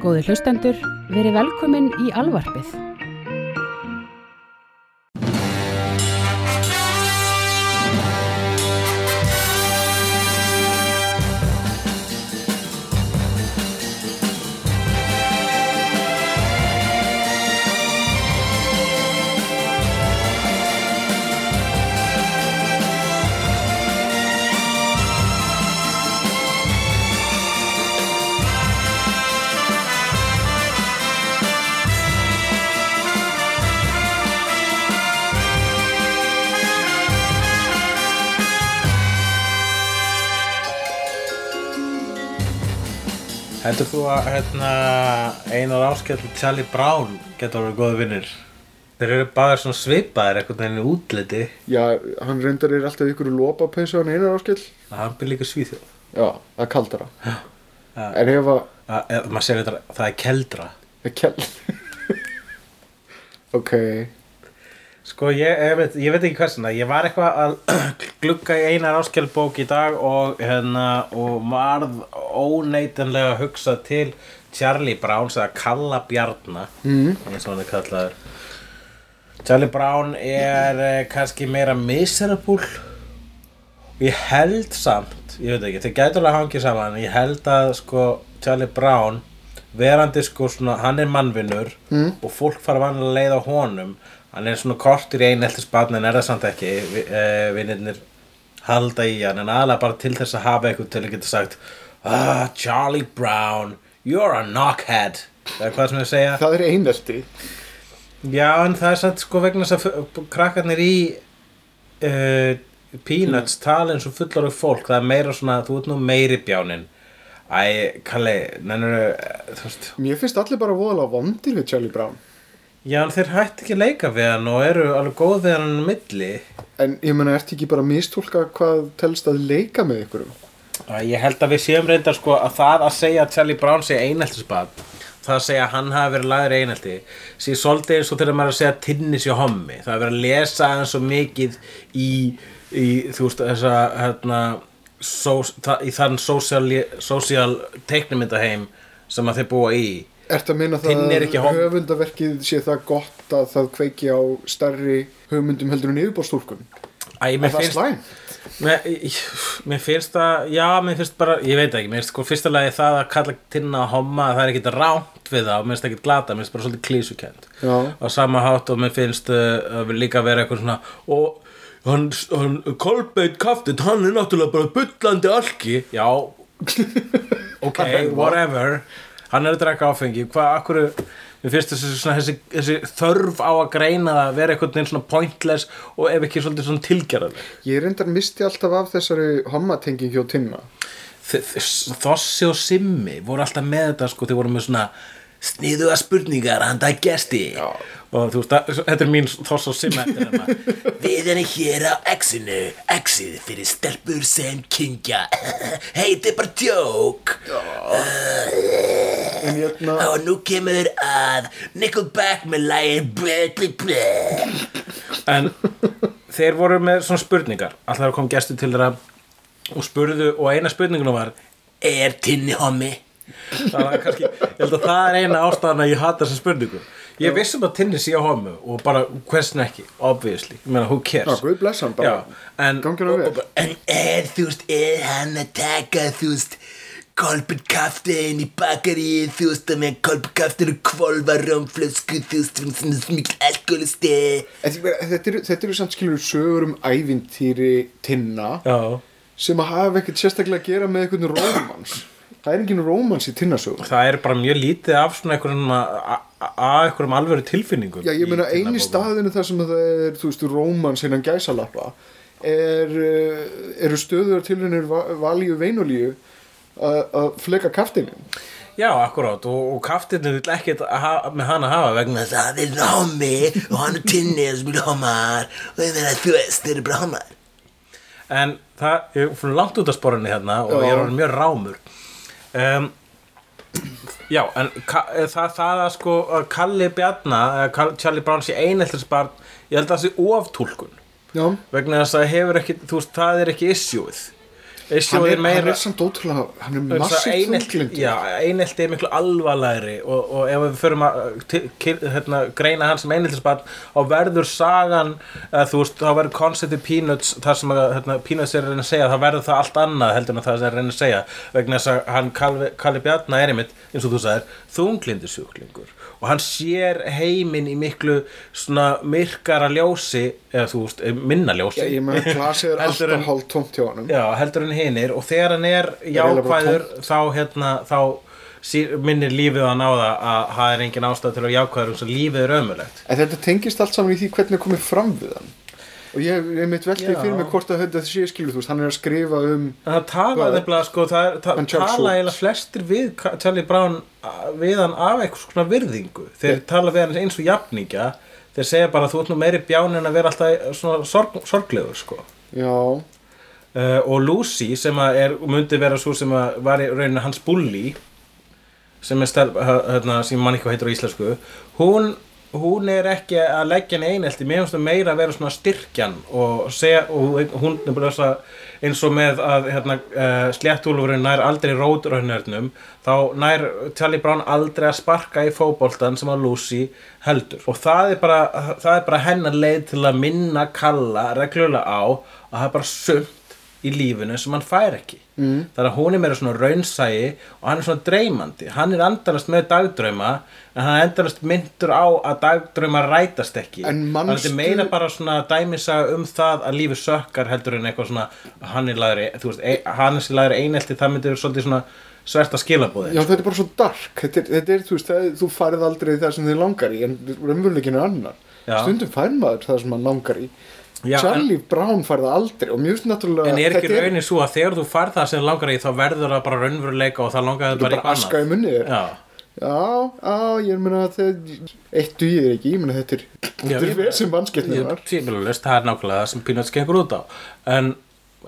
Góði hlustendur, verið velkomin í alvarpið. Heldur þú að hérna, Einar Áskell Charlie Brown getur verið góði vinnir? Þeir eru báðir svona svipaðir veginn í útliti Já, hann reyndar er alltaf ykkur lópapeysu hann einar áskill að hann byrja líka svíþjóð. Já, það er kaldara Ja. En að Að- þetta, það er keldra. Það er keld Ok Sko, ég, ég, veit, ég veit ekki hversuna, ég var eitthvað að glugga í Einar Áskell bók í dag og, hérna, og varð óneitanlega að hugsa til Charlie Browns eða Kalla Bjarna, mm. eins og hann er kallaður. Charlie Brown er eh, kannski meira miserable ég held samt ég veit ekki, þeir gætu alveg hangið saman en ég held að sko Charlie Brown verandi sko svona hann er mannvinnur mm. og fólk fara vanlega leið á honum hann er svona kortur í einheltis barn en er það samt ekki. Vi, eh, vinnirnir halda í hann en aðalega bara til þess að hafa eitthvað til að geta sagt ah, Charlie Brown you're a knockhead. Eða hvað sem þau segja. Það er einelti. Já, en það er samt sko vegna þess að krakkarnir í uh, Peanuts tala eins og fullorðu fólk. Það er meira svona, þú ert nú meiri bjánin. Æ, Kalli, nennur þú veist Mér finnst allir bara voðalega vondir við Charlie Brown Já, en þeir hætti ekki að leika við hann og eru alveg góð við hann á milli. En ég meina, ertu ekki bara að mistúlka hvað telst að leika með ykkurum? Ég held að við séum reyndar sko að það að segja að Charlie Brown sé eineltisbad það að segja að hann hafi verið lagður í einelti sé svolítið eins og þegar maður er að segja tinnis í hommi, það er verið að lesa hann svo mikið í, í þú veist þessa hérna, sós, það, í þann social, social teiknumyndaheim sem að þeir búa í Ertu að meina það að höfundaverkið sé það gott að það kveiki á starri hugmyndum heldur en yfirbórstúlkun? Æ, mér það finnst, mér, mér finnst það, já, mér finnst bara, ég veit ekki, mér finnst sko fyrsta lagi það að kalla tinna að homma, það er ekkit rámt við það og mér finnst ekkit glata, mér finnst bara svolítið klísukend. Já. á sama hátt og mér finnst uh, að líka vera eitthvað svona og hann, hann Kolbeit Kaftin, hann er náttúrulega bara bullandi alki já ok, whatever hann er að drekka áfengi. Hvað, akkur mér finnst þessi, þessi, þörf á að greina það vera eitthvað neginn svona pointless og ef ekki svolítið svona tilgerðarleg? Ég reyndar misti alltaf af þessari Tinna. Þ- þ- Þossi og Simmi voru alltaf með þetta sko, þeir voru með svona sniðuga spurningar handa gesti. Já. og þú veist, þetta er mín Þoss og Simmi eftir hérna. Við erum hér á X-inu X-ið fyrir stelpur sem kingja Hei, þetta er bara djók En hérna, og nú kemur að Nickelback með lægir ble, ble, ble. En þeir voru með svona spurningar. Alltaf kom gestur til þeirra? Og spurðu og eina spurninguna var Er tinni hommi? Það var kannski, ég held að það er eina ástæðan að ég hata þessa spurningu Ég vissum að tinni sé á hommu og bara hversin ekki, obviously Ég meina, who cares? já, guð blessa hann bara en, Gangi honum vel. en er, þú veist, er hann að taka, þú veist, kolbett kaftin í bakarið, þú veist, með kolbett kaftin og kvolva rámflösku, þú veist, svona svona mikil alkoholisti. Þetta eru samt skilur sögur um ævintýri Tinna Já. sem að hafa ekkert sérstaklega að gera með einhvern rómans Það er engin rómans í Tinnasögum Það er bara mjög lítið af svona einhverjum, að einhverjum alvöru tilfinningum. Já, ég meina eini staðinu þar sem að það er, þú veist, rómans innan gæsalappa er, eh, eru stöður tilhörnir valíu veinolíu að fleka kaftinu Já, akkurát, og, og kaftinu vill ekkert að hafa- með hann að hafa vegna þess að það er hommi og hann er tinni sem vil homar og ég meina, þú veist, þeir eru homar. En það, er langt út af sporunni hérna og Já. ég er mjög rámur. Um, já, en eh, það, það að sko Kalli Bjarna, eða Kall- Charlie Brown sé einheltisbarn, ég held að það sé oftúlkun Já, vegna þess að hefur ekki, þú veist, það er ekki issueið. Issue hann er, meira- hann er samt ótrúlega hann er massíft þunglindur Já, einelti er miklu alvarlegri og, og ef við förum að til, til, hérna, greina hann sem eineltisbarn og verður sagan eða, veist, þá verður konceptið Peanuts þar sem hérna, Peanuts er að reyna að segja þá verður það allt annað heldur en það sem er að reyna að segja vegna þess að hann Kalli, Kalli Bjarna er einmitt, eins og þú sagðir, þunglindisjúklingur og hann sér heiminn í miklu svona myrkara ljósi eða þú veist, minna ljósi. Já, ég meina glasið er alltaf hálf tómt hjá honum. Já, heldur en hinir. Og þegar hann er jákvæður þá, hérna, þá minnir lífið hann á það að það er engin ástæð til að jákvæður og svo lífið er ömulegt En þetta tengist allt saman í því hvernig er komið fram við hann og ég, ég mitt veldi Já. fyrir mig hvort að þetta sé skilu þú veist, hann er að skrifa um það tala Hvað? nefnilega sko, það er, það En Charles tala Schultz. eiginlega flestir við Charlie Brown við hann af eitthvað svona virðingu þeir tala við hann eins og jafningja þeir segja bara þú ert nú meiri bján en að vera alltaf svona sorg, sorglegur sko já, uh, og Lucy sem að er, myndi vera svo sem að var í rauninu hans bully sem er stel, hérna, sem mann eitthvað heitir á íslensku hún, hún er ekki að leggja henni einelti, mér finnst það meira að vera svona styrkjan og segja og hún er bara þess að eins og með að hérna, uh, sléttúlfurinn nær aldrei rótrönnörnum þá nær Charlie Brown aldrei að sparka í fótboltan sem að Lucy heldur. Og það er bara, bara hennar leið til að minna kalla reglulega á að það er bara sumt í lífinu sem hann fær ekki. Mm. þannig að hún er meira svona raunsæi og hann er svona dreymandi. Hann er endalast með dagdrauma en hann er endalast myndur á að dagdrauma rætast ekki. Þannig að þetta meira bara svona dæmisaga um það að lífi sökkar heldur en eitthvað svona hann er laður, þú veist, e, hann er laður einelti það myndir svolítið svona sverta skilabóði já, þetta er bara svo dark. Þetta er, þetta er þú veist, það, þú farið aldrei það sem þið langar í en er annar. Já. stundum fær maður það sem hann langar í Já, Charlie Brown fær það aldrei og mjög náttúrulega en er ekki raunin svo að þegar þú færð það sem langar í þá verður það bara raunveruleika og það langar það bara er eitthvað aska í annað munni þér. Já, já, já, ég meina að það eitt dugir ekki, ég meina þetta er þetta er sem var Tímilulist, það er nákvæmlega það sem Peanuts gengur út á. En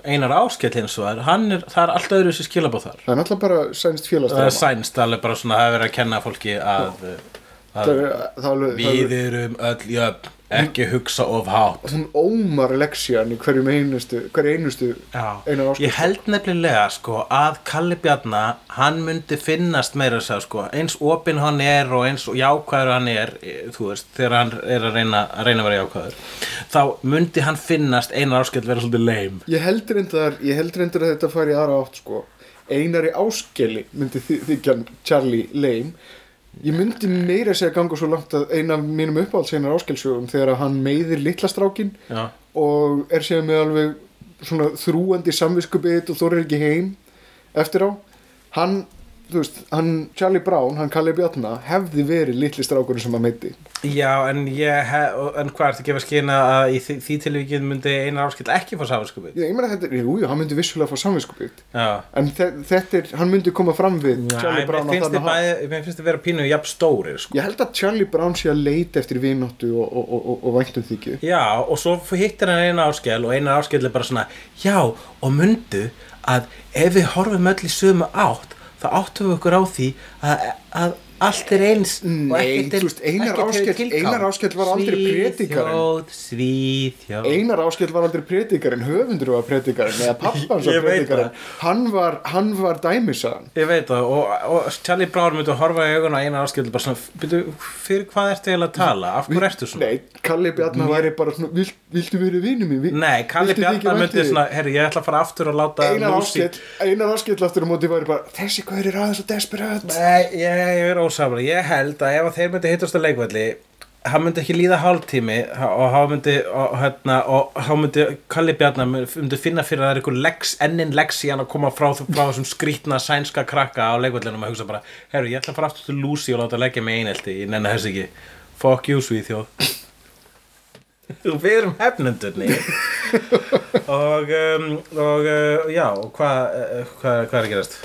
einar áskell hins vegar hann er, það er allt öðru sér skilabóð þar. Það er náttúrulega bara sænst það er sænst alveg bara svona það er verið að kenna fólki að, það að er, það það við erum öll jöfn ekki hugsa of hátt. Hún ómar leksjan í hverjum einustu hverju einustu ég held nefnilega sko að Kalli Bjarna hann myndi finnast meira segja sko eins opinn hann er og eins jákvæður hann er þú veist þegar hann er að reyna að, reyna að vera jákvæður þá myndi hann finnast einar áskell vera svolítið leim ég held reyndar, ég held reyndar að þetta fari í aðra átt sko. Einari áskeli myndi þy- þykja Charlie Lame ég myndi meira segja ganga svo langt að eina af mínum uppáhalds einar áskelsögum þegar að hann meiðir litla strákin já, og er sér með alveg svona þrúandi samviskubit og þorir ekki heim eftir á. Hann, þú veist, hann Charlie Brown, hann Kalli Bjarna hefði verið litli strákurinn sem að meiti já en ég hef, en hvað ertu að gefa skina að í því, því tilvíkið myndi einar áskell ekki fá sáfinskupið ég meina þetta, jú, jú, hann myndi vissulega fá samviskubit. Já. En þe þetta er, hann myndi koma fram við Næ, Charlie Brown á finnst þannig þið bæði, mér finnst þið vera pínu jafn stórir sko. Ég held að Charlie Brown sé að leita eftir vináttu og, og, og, og, væntum þykju. Já, og svo hittir hann eina áskell og eina áskell er bara svona Já, og mundu að ef við horfum öll í sömu átt þá áttum við okkur á því að, að allt er eins og Nei, þú veist, Einar Áskell-. Einar var aldrei prédikarinn. Svíþjóð, Einar Áskell var aldrei predikarinn, höfundur var predikarinn, eða pappans var predikarinn. Hann var, hann var dæmisaðan. Ég veit það og, og Charlie Brown myndi að horfa í augun á eina áskell bara svona, byrju, fyrir hvað ertu eiginlega að tala? Af hverju ertu svona? Nei, Kalli Bjarnar væri bara svona, Vil, viltu verið vinnu mín? Vi- Nei, Kalli Bjarnar myndi þig?" svona, herri, ég ætla að fara aftur og láta Einar Áskell, Einar aftur á móti væri bara, þessi Nei, ég, held að ef að þeir myndi hittast á leikvelli hann myndi ekki líða hálftími og hann myndi og, hérna, og hann myndi Kalli Bjarnar myndi finna fyrir að það er einhver lex, ennin lex í hann að koma frá, frá þessum skrítna sænska krakka á leikvellinum og hugsa bara, herru, ég ætla að fara aftur til Lucy og láta leggja mig einelti, ég nenni þess ekki. Fuck you Svíþjóð. Við erum hefnendurni og, um, og uh, já, og hvað uh, hva, hva er að gerast?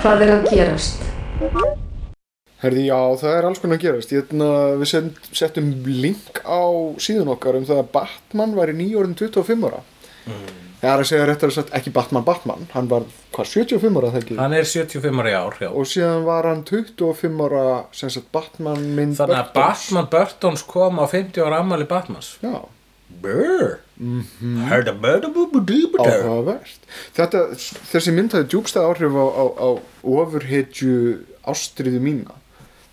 Hvað er að gerast? Herði, já, það er alls konar að gerast. Ég, hérna, við send, settum link á síðun okkar um það að Batman væri nýjórðin 25 ára. Mm. Það er að segja réttar að sagt, ekki Batman Batman, hann var, hvað, 75 ára það ekki? Hann er 75 ára í ár, já Og síðan var hann 25 ára, sem sagt, Batman mynd Þannig að Burtons. Batman Burtons kom á 50 ára ammali Batmans Já, Brr. Boo doo áhugavert. Þetta, þessi mynd hafði djúbstæð áhrif á, á, á ofurhetju ástriðu mína.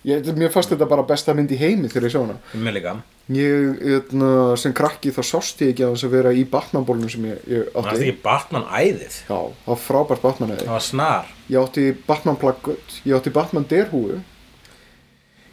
Ég, mér fannst þetta bara besta mynd í heimi þegar ég sá hana. Mér líka. Ég, eitna, sem krakki þá sást ég ekki að þess að vera í Batman-bólunum sem ég, ég Það er átti. Ekki Batman æðið já, það var frábært Batman eða Það var snar. Ég átti Batman plaggött, ég átti Batman derhúu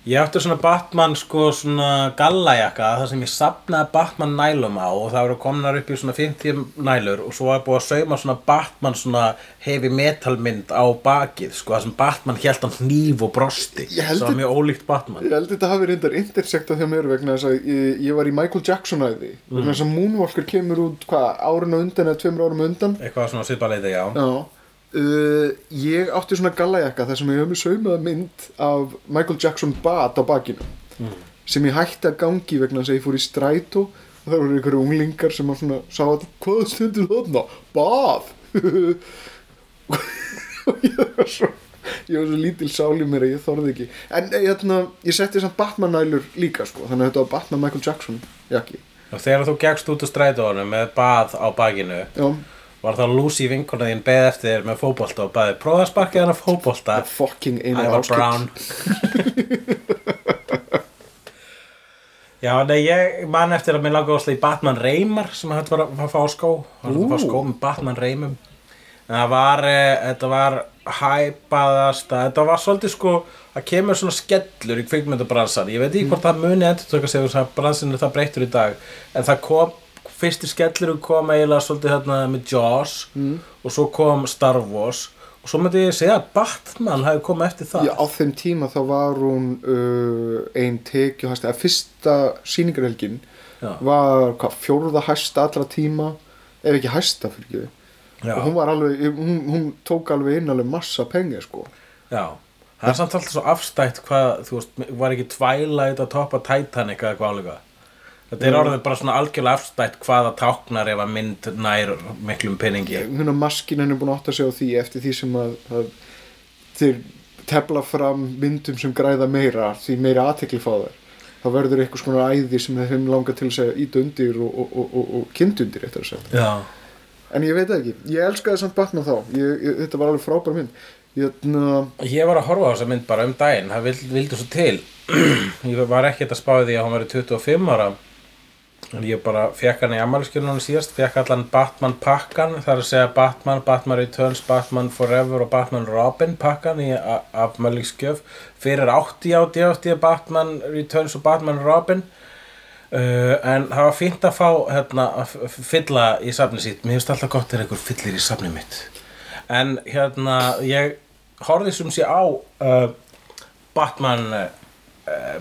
Ég átti svona Batman sko svona gallajakka þar sem ég sapnaði Batman nælum á og það voru komnar upp í svona 50 nælur og svo var búið að sauma svona Batman svona heavy metal mynd á bakið sko þar sem Batman hélt hann hníf og brosti. Held það var mjög ólíkt Batman. Ég held þetta hafi reyndar intersekta hjá mér vegna þess að ég, ég var í Michael Jackson æði vegna þess að Moonwalker kemur út hvað, árinu undan eða tveimur árum undan? Eitthvað svona svipaleiti, já. Já uh, Ég átti svona gallajakka þar sem ég hef með saumaða mynd af Michael Jackson bat á bakinu. Sem ég hætti að gangi vegna þess að ég fór í strætó. Og það voru einhverju unglingar sem svona sá að hvað stundur þarna? Bað? Og ég var svo ég var svo lítil sál í mér að ég þorði ekki. En eh, hérna, ég setti samt Batman-nælur líka sko, þannig að þetta var Batman Michael Jackson jakki, Og þegar þú gegst út úr strætónu með bað á bakinu já, var það Lucy vinkona þín beð eftir þér með fótbolta og baði prófa að sparka þennan fótbolta. Fucking einar Ævar áskill Brown. Já, nei, ég man eftir að mér að slá í Batman Reymar sem hægt var að fá skó. Það var að fá skó með Batman Reymum? En það var, eh, þetta var hæpaðasta, þetta var svolítið sko það kemur svona skellur í kvikmyndabransan ég veit ekki hvort það muni endur að er það breyttur í dag en það kom, fyrsti skellur kom eiginlega svolítið hérna með Jaws mm. og svo kom Star Wars og svo myndi ég segja að Batman hafi komið eftir það Já, á þeim tíma þá var hún uh, ein tekju hæsta, eða fyrsta sýningarhelgin Já. var hvað, fjórða hæsta allra tíma ef ekki hæsta fyrir ekki Já. og hún var alveg, hún, hún tók alveg inn alveg massa pengi sko Já, það er samt alltaf svo afstætt hvað, þú veist, var ekki Twilight að toppa Titanic eða hvað alveg Þetta er orðið bara svona algjörlega afstætt hvaða táknar ef að mynd nær miklum peningi. Hún að maskinen er búin að átta sig á því eftir því sem að, að þeir tefla fram myndum sem græða meira því meira aðtekli fá þær. Þá verður eitthvað svona æði sem þeim langar til að íta undir og, og, og, og, og kind undir eftir að segja. Já, En ég veit það ekki, ég elskaði samt Batman þá. Ég, ég, Þetta var alveg frábær mynd. Ég, ég var að horfa á þessa mynd bara um daginn, það vild, vildi svo til. Ég var ekkert að spáði því að hún verið 25 ára ég bara fekk hann í ammæliskjölunum síðast, fekk allan Batman pakkan, það er að segja Batman, Batman Returns, Batman Forever og Batman Robin pakkan í ammæliskjöf fyrir 80 átti átti Batman Returns og Batman Robin. Uh, en það var fínt að fá hérna, að fylla í safni sitt, mér finnst alltaf gott þegar einhver fyllir í safni mitt. En hérna ég horfði sem sé á uh, Batman uh,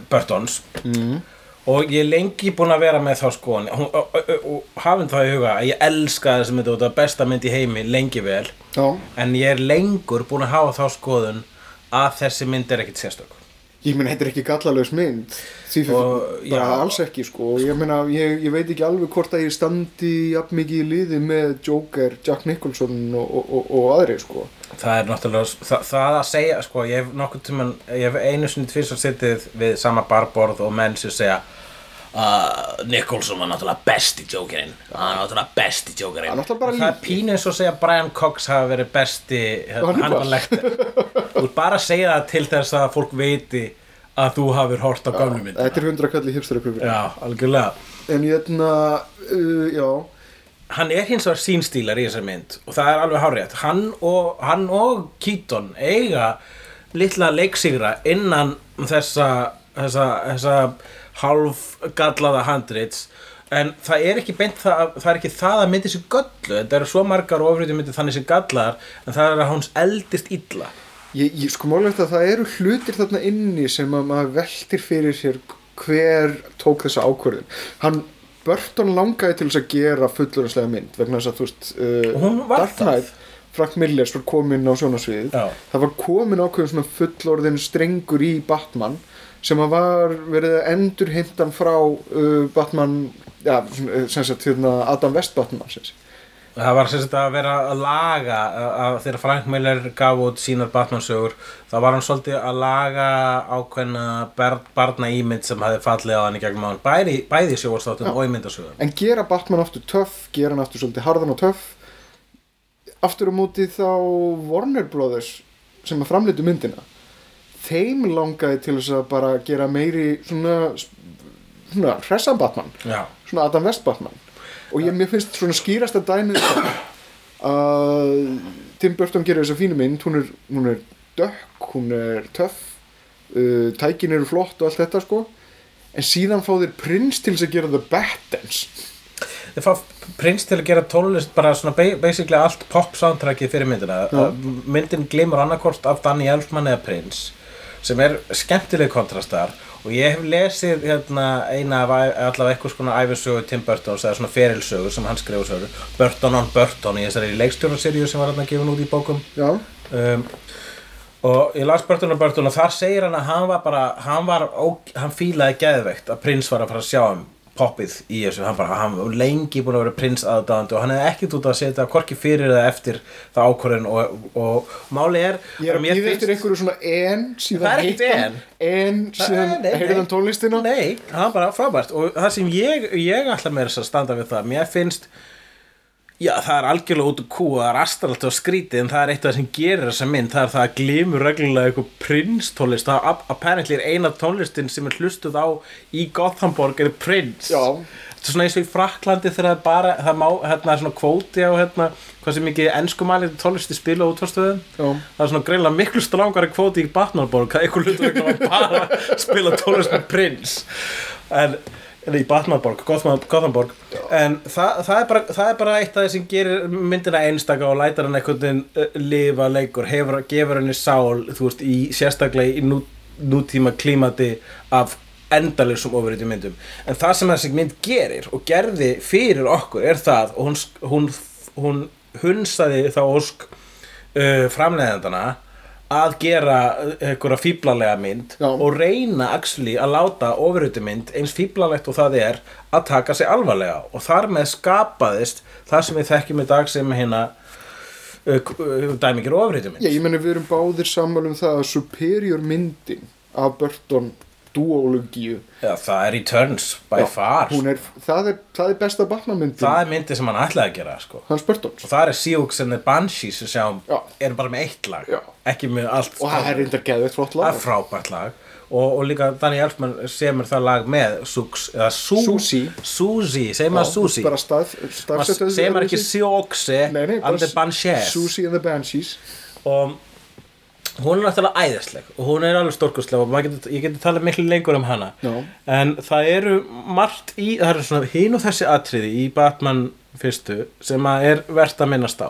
Burtons. Mm, og ég er lengi búinn að vera með þá skoðan og, hafinn það í huga að ég elska þessi mynd og þetta er besta mynd í heimi lengi vel. Já, en ég er lengur búinn að hafa þá skoðun að þessi mynd er ekkit sérstök. Ég meina þetta er ekki gallalaus mynd. Því fyrir, bara já. alls ekki sko. Ég meina, ég, ég veit ekki alveg hvort að ég standi jafn mikið í liði með Joker, Jack Nicholson og, og, og, og aðri sko það er náttúrulega það, það að segja sko ég hef nokkuð tímann ég hef einu sinni tvisar sittið við sama barborð og menn sem segja uh, Nicholson var náttúrulega besti Jokerinn. Hann var náttúrulega besti Jokerinn. Hann er náttúrulega bara Og það er pínu eins og segja Brian Cox hafi verið besti Hannibal. Hannibal Lecter þú ert bara að segja það til þess að fólk veiti að þú hafir hort á gamlu mynd Þetta er hundra kalli hipsteraköpur já, algjörlega. En ég ætna, uh, já hann er hins vegar sínstílar í þessari mynd og það er alveg hárétt hann og, hann og Keaton eiga litla leiksigra innan þessa, þessa, þessa hálfgallaða handrits en það er ekki beint það, það er ekki það að myndi sér göllu þetta eru svo margar ofriði myndi þannig sér gallar en það er að hún eldist illa. Ég, ég sko málegt að það eru hlutir þarna inni sem að maður veltir fyrir sér hver tók þessa ákvörðin hann Burton langaði til þess að gera fullurinslega mynd vegna þess að þú veist uh, Dark Knight, Frank Millers var komin á sjónasviðið það var komin ákveðin svona fullorðin strengur í Batman sem að var verið að endur hintan frá uh, Batman ja, uh, sem sagt hérna Adam West Batman sem sagt Það var sagt að vera að laga að, þegar Frank Miller gaf út sínar Batman-sögur þá var hann svolítið að laga ákveðna bar, barna ímynd sem hafði fallið á hann í gegnum á hann bæði, bæði sjóvarsþáttum og ímyndasögum en gera Batman aftur töff gera hann aftur svolítið harðan og töff. Aftur á móti þá Warner Brothers sem að framleitu myndina þeim langaði til þess að bara gera meiri svona, svona hressan Batman. Já, svona Adam West Batman og ég, mér finnst svona skýrasta dæmið það að Tim Burton gerir þessa fínu mynd. Hún er, hún er dökk, hún er töff uh, tækin eru flott og allt þetta sko. En síðan fá þeir prins til að gera The Battens. Þið fá prins til að gera tónlist bara svona ba- basically allt pop soundtrackið fyrir myndina. Já. myndin glimur annarkort af Danny Elfman eða prins sem er skemmtileg kontrastar og ég hef lesið hérna, eina af allavega eitthvað svona æfisögu Tim Burtons eða svona ferilsögu sem hann skrifur sögur Burton on Burton í þessari leikstjórnarseríu sem var hérna gefin út í bókum. Já, um, og ég las Burton og Burton og þar segir hann að hann var bara hann, var, ó, hann fílaði geðveikt að prins var að fara að sjá um poppið í þessu, hann, bara, hann var lengi búin að vera prins aðdáðandi og hann hefði ekkert út að setja hvorki fyrir eða eftir það ákvörðin og, og, og máli er ég er að býða finnst- eftir einhverju svona en síðan ekkert hitt hann en síðan nei. hann tónlistina. Nei, er bara frábært. Og það sem ég, ég ætla mér að standa við það mér finnst já, það er algjörlega út úr kú og það er astralt og skrítið en það er eitt af það sem gerir þessa mynd. Það er það að glimur reglulega eitthvað Prince tónlist það er apparently er eina tónlistin sem er hlustuð á í Gothenburg er Prince. Já. þetta er svona eins og í Fraklandi þegar það er bara það má, hérna, svona kvóti á hérna, hvað sem mikið enskumælið tónlisti spila út á stöðum Já. það er svona greinlega miklu strangari kvóti í Batmanborg það er hlutur ekki að bara spila tónlist með Prince. En, en í Batmanborg, Gotham, Gothenburg en það, það, er bara, það er bara eitt af það sem gerir myndina einstaka og lætar hann einhvern veginn uh, lifa leikur hefur, gefur henni sál veist, í sérstaklega í nú, nútíma klímati af endalisum ofurýtti myndum. En það sem þessi mynd gerir og gerði fyrir okkur er það og hún, hún, hún hunsaði þá ósk uh, framleiðendana að gera einhverja fíblalega mynd Já. og reyna actually að láta ofurhutu mynd eins fíblalegt og það er að taka sig alvarlega og þar með skapaðist það sem við þekkjum í dag sem hérna uh, uh, dæmikir ofurhutu mynd Já, ég meni við erum báðir sammála um það að superior myndin af Burton duologíu. Já, það er Returns by Já, far. er, það, er, það er besta Batman myndin það er myndi sem hann ætlaði að gera sko. hans Burtons og það er Sioux and the Banshees sem sjáum Já. er bara með eitt lag ekki með allt. Og það er reyndar geðveitt flott það lag er frábært lag. Og, og líka Danny Elfman semur það lag með Sux eða Su Suzy. Suzy, segir maður stað, staðsetja maður ekki Nei, nei, and the Banshees. Susie and the Banshees. Og hún er náttúrulega æðisleg og hún er alveg stórkostleg og getur, ég getur talað miklu lengur um hana Já. en það eru margt í það eru svona hinn og þessi atriði í Batman fyrstu sem að er verðt að minnast á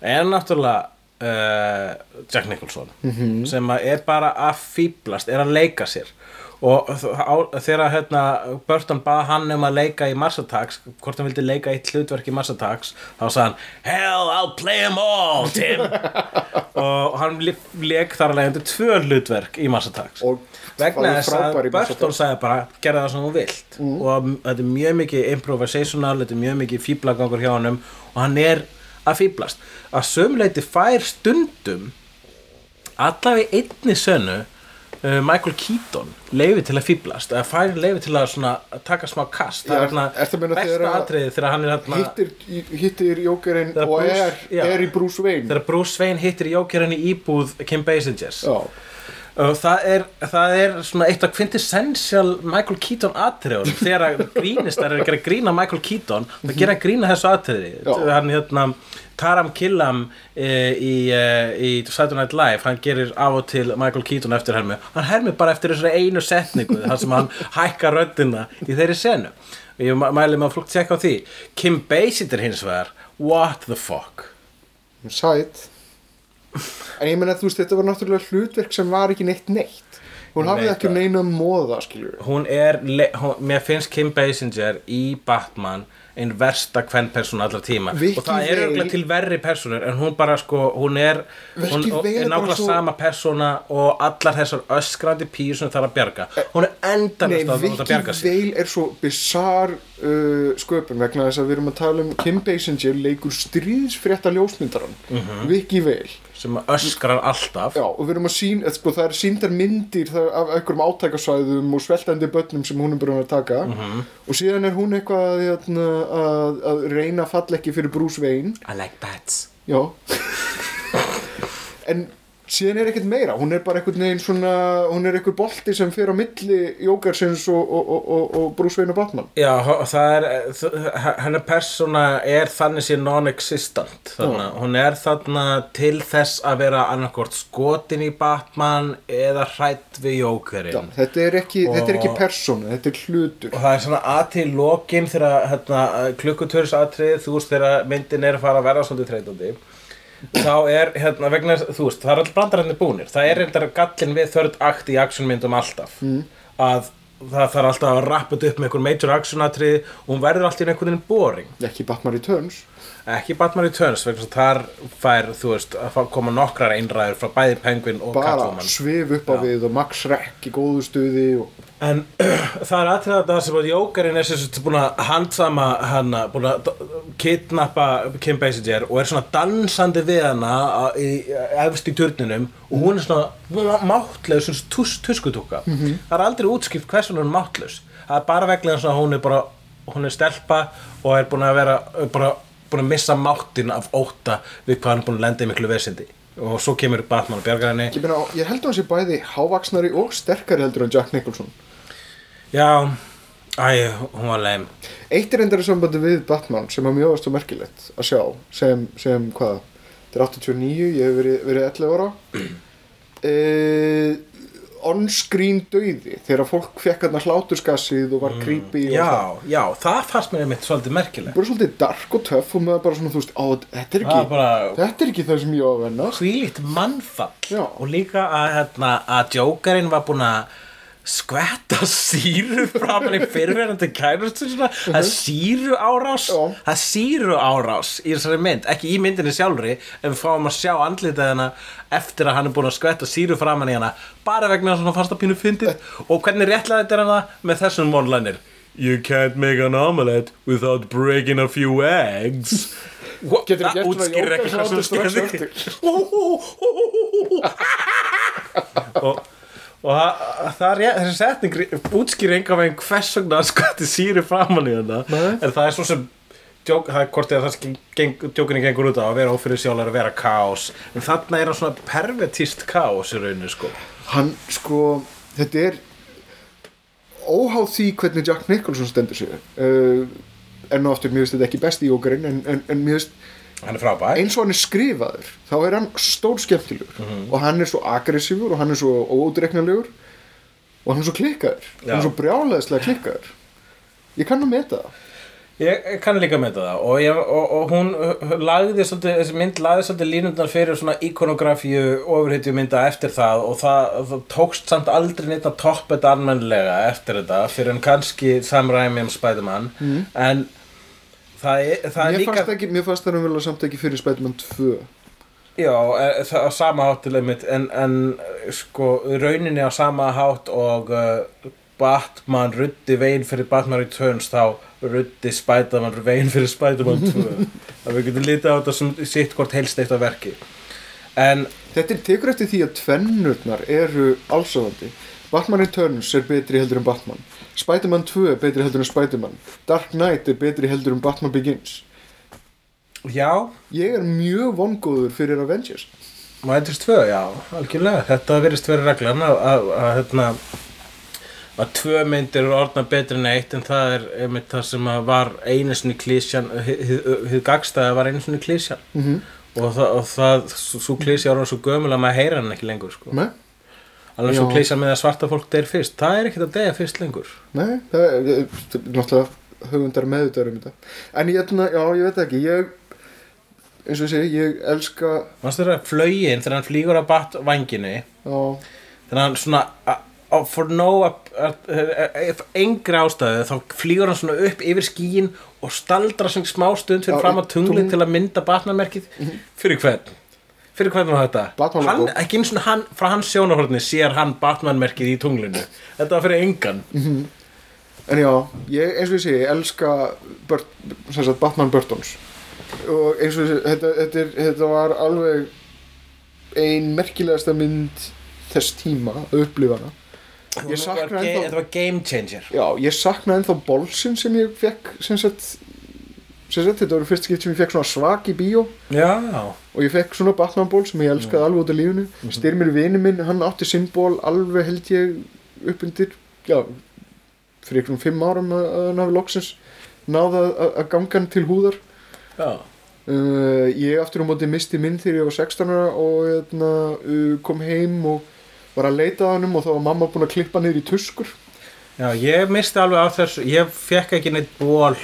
er náttúrulega uh, Jack Nicholson -hmm. sem að er bara að fýblast er að leika sér og þegar hérna, Burton bað hann um að leika í Mars Attacks hvort hann vildi leika eitt hlutverk í Mars Attacks þá sagði hann Hell, I'll play them all, Tim. Og hann leik þar alveg undir tvö hlutverk í Mars Attacks. Og vegna þess að Burton sagði bara gerða það sem þú vilt. Og þetta er mjög mikið improvisational þetta er mjög mikið fýblagangur hjá honum og hann er að fýblast að sömuleiti fær stundum allavega í einni sönnu uh, Michael Keaton leifi til að fýblast eða fær leifi til að svona að taka smá kast. Já, það er ertu að meina besta atriði þegar hann er hérna hittir, hittir Jókerinn og Bruce- er, já. er í Bruce Wayne. Þegar Bruce Wayne hittir jókjörinn í íbúð Kim Basingers já, það er, það er svona eitt af quintessential Michael Keaton atriðum þegar að grínistar er að gera grína Michael Keaton það gera grína þessu atriði. Hann hérna Taram Killam e, í, e, í Saturday Night Live hann gerir af og til Michael Keaton eftir hermi. Hann hermi bara eftir þessari einu setningu þar sem hann hækkar röddina í þeirri senu. Ég mæ- mæli maður flúkt tjekka á því. Kim Basinger hins vegar what the fuck? Sæt en ég meina þú veist þetta var náttúrulega hlutverk sem var ekki neitt neitt. Hún hafði veit ekki það. neina móða skiljur hún er, hún, mér finnst Kim Basinger í Batman ein versta hvern persóna allar tíma Vicky og það er auðvitað til verri persónur en hún bara sko, hún er hún Vicky er nákvæmlega svo- sama persóna og allar þessar öskrandi píur sem það er að bjarga. Hún er Nei, endalist að það Vicky að bjarga sig. Vale er svo bizarr uh, sköpun vegna þess að við erum að tala um Kim Basinger leikur stríðsfrétta ljósmyndaran Mhm. Vicky Vale sem öskrar alltaf. Já, og við erum að sín, eða, sko, það er síndar myndir af einhverjum átækasvæðum og sveltandi börnum sem hún er búin að taka. Mhm. og síðan er hún eitthvað að, að, að, að reyna að falla ekki fyrir Bruce Wayne. I like bats. Já. En síðan er ekkert meira. Hún er bara einhvern veginn svona hún er einhver bolti sem fer á milli Jókarsins og, og, og, og, og Batman. Já, það er hennar persóna er þannig sé non-existent. Þarna. hún er þarna til þess að vera annarkvort skotin í Batman eða hrætt við Já, Jókerinn þetta er ekki, er ekki persóna, þetta er hlutur. Og það er svona aðtil lokin þegar hérna, klukkutörs atrið þú veist þegar myndin er að fara að verða svolítið þreytandi þá er hérna vegna þú veist það er allir brandararnir búnir. Það er reyndar gallin við þörd akt í actionmyndum alltaf. Mm. að það þarf alltaf að rappa upp með einhver major action atrið og hún verður alltaf einhvern veginn boring. Ekki Batman Returns. Ekki Batman Returns vegna þar fær þú veist að koma nokkrar einræður frá bæði Penguin og bara Catwoman. svif upp á Já. við og Max Reck í góðu stuði og En það er aðtrið að það sem að Jókarinn er sagt búin að handsama hana, búin að kidnappa Kim Basinger og er svona dansandi við hana efst í turninum og hún er svona máttlaus svona tus, tuskutúka. Það er aldrei útskipt hvers hún er máttlaus það er bara veglega eins og hún er bara hún er stelpa og er búin að vera bara búin að missa máttin af óta við hvað hann er búin að lenda í miklu vesindi. Og svo kemur Batman og bjargar henni. Ég, ég held að hann sé bæði hávaksnari og sterkari heldur en Jack Nicholson. Já, æ, hún var leim eitt er endara sambandi við Batman sem er mjög aðstu merkilegt að sjá sem, sem hvað, þetta er 89 ég hef verið, verið 11 ára. Uh, on-screen dauði þegar fólk fekk hérna hláturskassið og var creepy og það Já, já, það fannst mér einmitt svolítið merkilegt. Bara svolítið dark og töff og maður bara svona þú veist, á, þetta er ekki Það bara- þetta er ekki það sem ég á að venna Hvílíkt mannfall. Já. Og líka að, hérna, að Jokerinn var búinn að skvetta síru frá hann í fyrirverandi kærustu svona, það er síru árás það er síru árás í þessari mynd, ekki í myndinni sjálfri en við fáum að sjá andlitað hana eftir að hann er búinn að skvetta síru framan í hana bara vegna þess að hann fannst að pínu fyndið. Og hvernig réttlega þetta er hana með þessum vonlænir? You can't make an omelette without breaking a few eggs. Gert svona útskýrir ekki hvað jógahlátur sem strax og, og það, það er þessi setning útskýrir enga veginn hvers vegna sko þetta síri framan í þetta Nei. en það er svo sem djók, það er hvort eða það geng, djókinni gengur út á að vera ófyrir sjálfur að vera kaos. En þarna er hann svona pervertist kaos í rauninu sko. Hann sko, þetta er óháð því hvernig Jack Nicholson stendur sig. Uh, en og aftur mér finnst þetta ekki besti jókarinn en, en, en mér finnst hann er frábær. Eins og hann er skrifaður þá er hann stór skemmtilegur Mhm. og hann er svo aggressífur og hann er svo óútreiknanlegur. Og hann er svo klikkaður. Já. hann er svo brjálæðislega klikkaður. Ég kann að meta það. Ég kann líka með það. Og, ég, og, og hún lagði svolítið, þessi mynd lagði svolítið línundar fyrir svona ikonografíu ofurhetju mynda eftir það. Og það, það tókst samt aldrei neitt að toppa þetta almennlega eftir þetta. Fyrir en kannski samræmi um Spiderman. Mm. en það er, það er mér líka fannst, ekki, mér fannst það raunverulega samt ekki fyrir Spiderman 2 Já, e, það á sama hátt til einmitt en, en sko rauninni á sama hátt og uh, Batman ruddi veginn fyrir Batman Returns þá ruddi Spiderman veginn fyrir Spiderman 2 að við getum litið á þetta sem sitt hvort helst eitt af verki. En Þetta er tekur eftir því að tvennurnar eru allsöðandi. Batman Returns er betri heldur en Batman. Spider-Man 2 er betri heldur en Spider-Man. Dark Knight er betri heldur en Batman Begins. já, Ég er mjög vongóður fyrir Avengers. Mætist 2, já, algjörlega þetta virðist verið reglan að, hérna, að tvö myndir eru orðna betri en eitt en það er einmitt það sem að var einu sinni klísjan hið gagstæða var einu sinni klísjan Mm -hmm. og það, og það svo klísja var svo gömul að maður heyra hann ekki lengur sko. Nei, alveg svo Já. klísja með að svarta fólk deyr fyrst það er ekkert að deyja fyrst lengur nei, það er, náttúrulega höfundar meðutar um þetta. En ég, ætla, já, ég veit ekki, ég, eins og ég segi, ég elska, mannstu þeirra flögin þegar hann flýgur á bat vanginu já, þegar hann svona for no engri ástæðu þá flýgur hann svona upp yfir skíin og staldra sem smá stund fyrir Já, fram að tungli tungl. til að mynda Batman-merkið fyrir hvern? Fyrir hvern var þetta? Batman hann, logo. ekki eins og hann, frá hans sjónahorni sér hann Batman-merkið í tunglinu. Þetta var fyrir engan. En já, ég, eins og ég segi, ég elska Burt, sagt, Batman Burtons. Og eins og ég segi, þetta, þetta, er, þetta var alveg ein merkilegasta mynd þess tíma að upplifa hana Ég Þetta var ennþá þetta var game changer. Já, ég sakna ennþá bolsin sem ég fekk sem sagt, sagt þetta voru fyrst skipt sem ég fekk svona svak í bíó. Já, og ég fekk svona Batman ból sem ég elskaði alveg út af lífinu. Styrmir vini minn, hann átti sinn ból alveg held ég upp undir já, fyrir einhverjum fimm árum að að hann hafi loksins náða að ganga hann til húðar. Já. uh, ég aftur á móti misti minn þegar ég var 16 ára og hérna, uh, kom heim og var að leita að hannum og þá var mamma búin að klippa niður í tuskur. Já, ég misti alveg á þessu, ég fekk ekki neitt ból,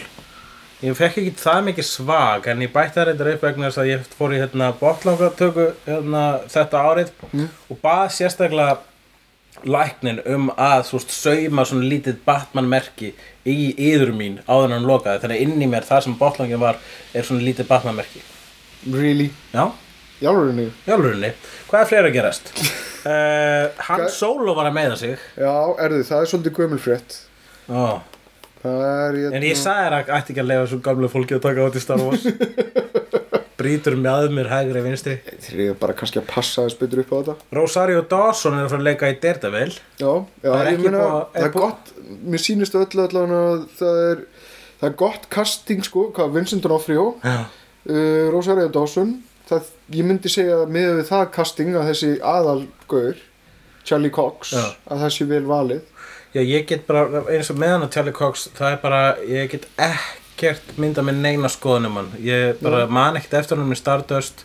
ég fekk ekki það mikið svag, en ég bætti það reyndar upp vegna þess að ég fór í hérna botlangatöku hérna, þetta árið Mm. og bað sérstaklega læknin um að svo veist, sauma svona lítið Batman-merki í yður mín áður en hann lokaði, þannig inn í mér þar sem botlangin var er svona lítið Batman-merki. really, Já, alveg jálfurinni, hvað er fleira að gerast? Uh, hann Hvað- Solo var að meða sig. já, erðu, það er svolítið gömulfrétt Ó. er hérna, En ég sagði þér að ætti ekki að leifa svo gamlu fólki að taka átt í Star Wars. Brýtur með mér hægri vinstri. Þeir eru bara kannski að passa þess betur upp á þetta. Rosario Dawson er að fara að leika í Daredevil. Já, já Það ég meina, að- það er gott, mér sýnist öllu allan að það er, það er gott casting sko, hvað, Vincent D'Onofrio, uh, Rosario Dawson, það, ég myndi segja að við það casting að þessi aðalgaur, Charlie Cox, Já. að það sé vel valið. Já ég get bara, eins og meðan að Charlie Cox Það er bara, ég get ekkert mynda með neina skoðunum hann Ég bara man ekkert eftir hann með Stardust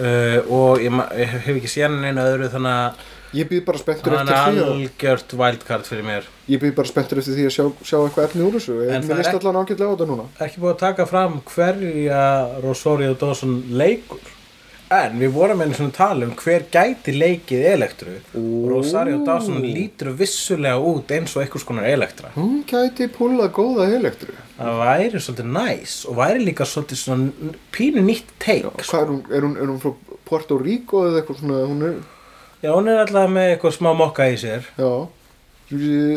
uh, Og ég, ég hef ekki séð hann neina öðru Þannig að Ég býð bara spenntur eftir er því að, algjört wildcard fyrir mér ég býð bara spenntur eftir því að sjá, sjá eitthvað efni úr þessu. En það mér er ekki- allan ágætlega á þetta núna. ekki búið að taka fram hverja Rosario Dawson leikur en við vorum einu svona tala um hver gæti leikið elektru og Rosario Dawson lítur vissulega út eins og einhvers konar elektra. Hún gæti púlað góða elektru. það væri svolítið næs og væri líka svolítið svona pínu nýtt take sko. Hvað er hún, er hún, er hún frá Puerto Rico eða eitthvað svona, hún er, já hún er alltaf með eitthvað smá mokka í sér. Já.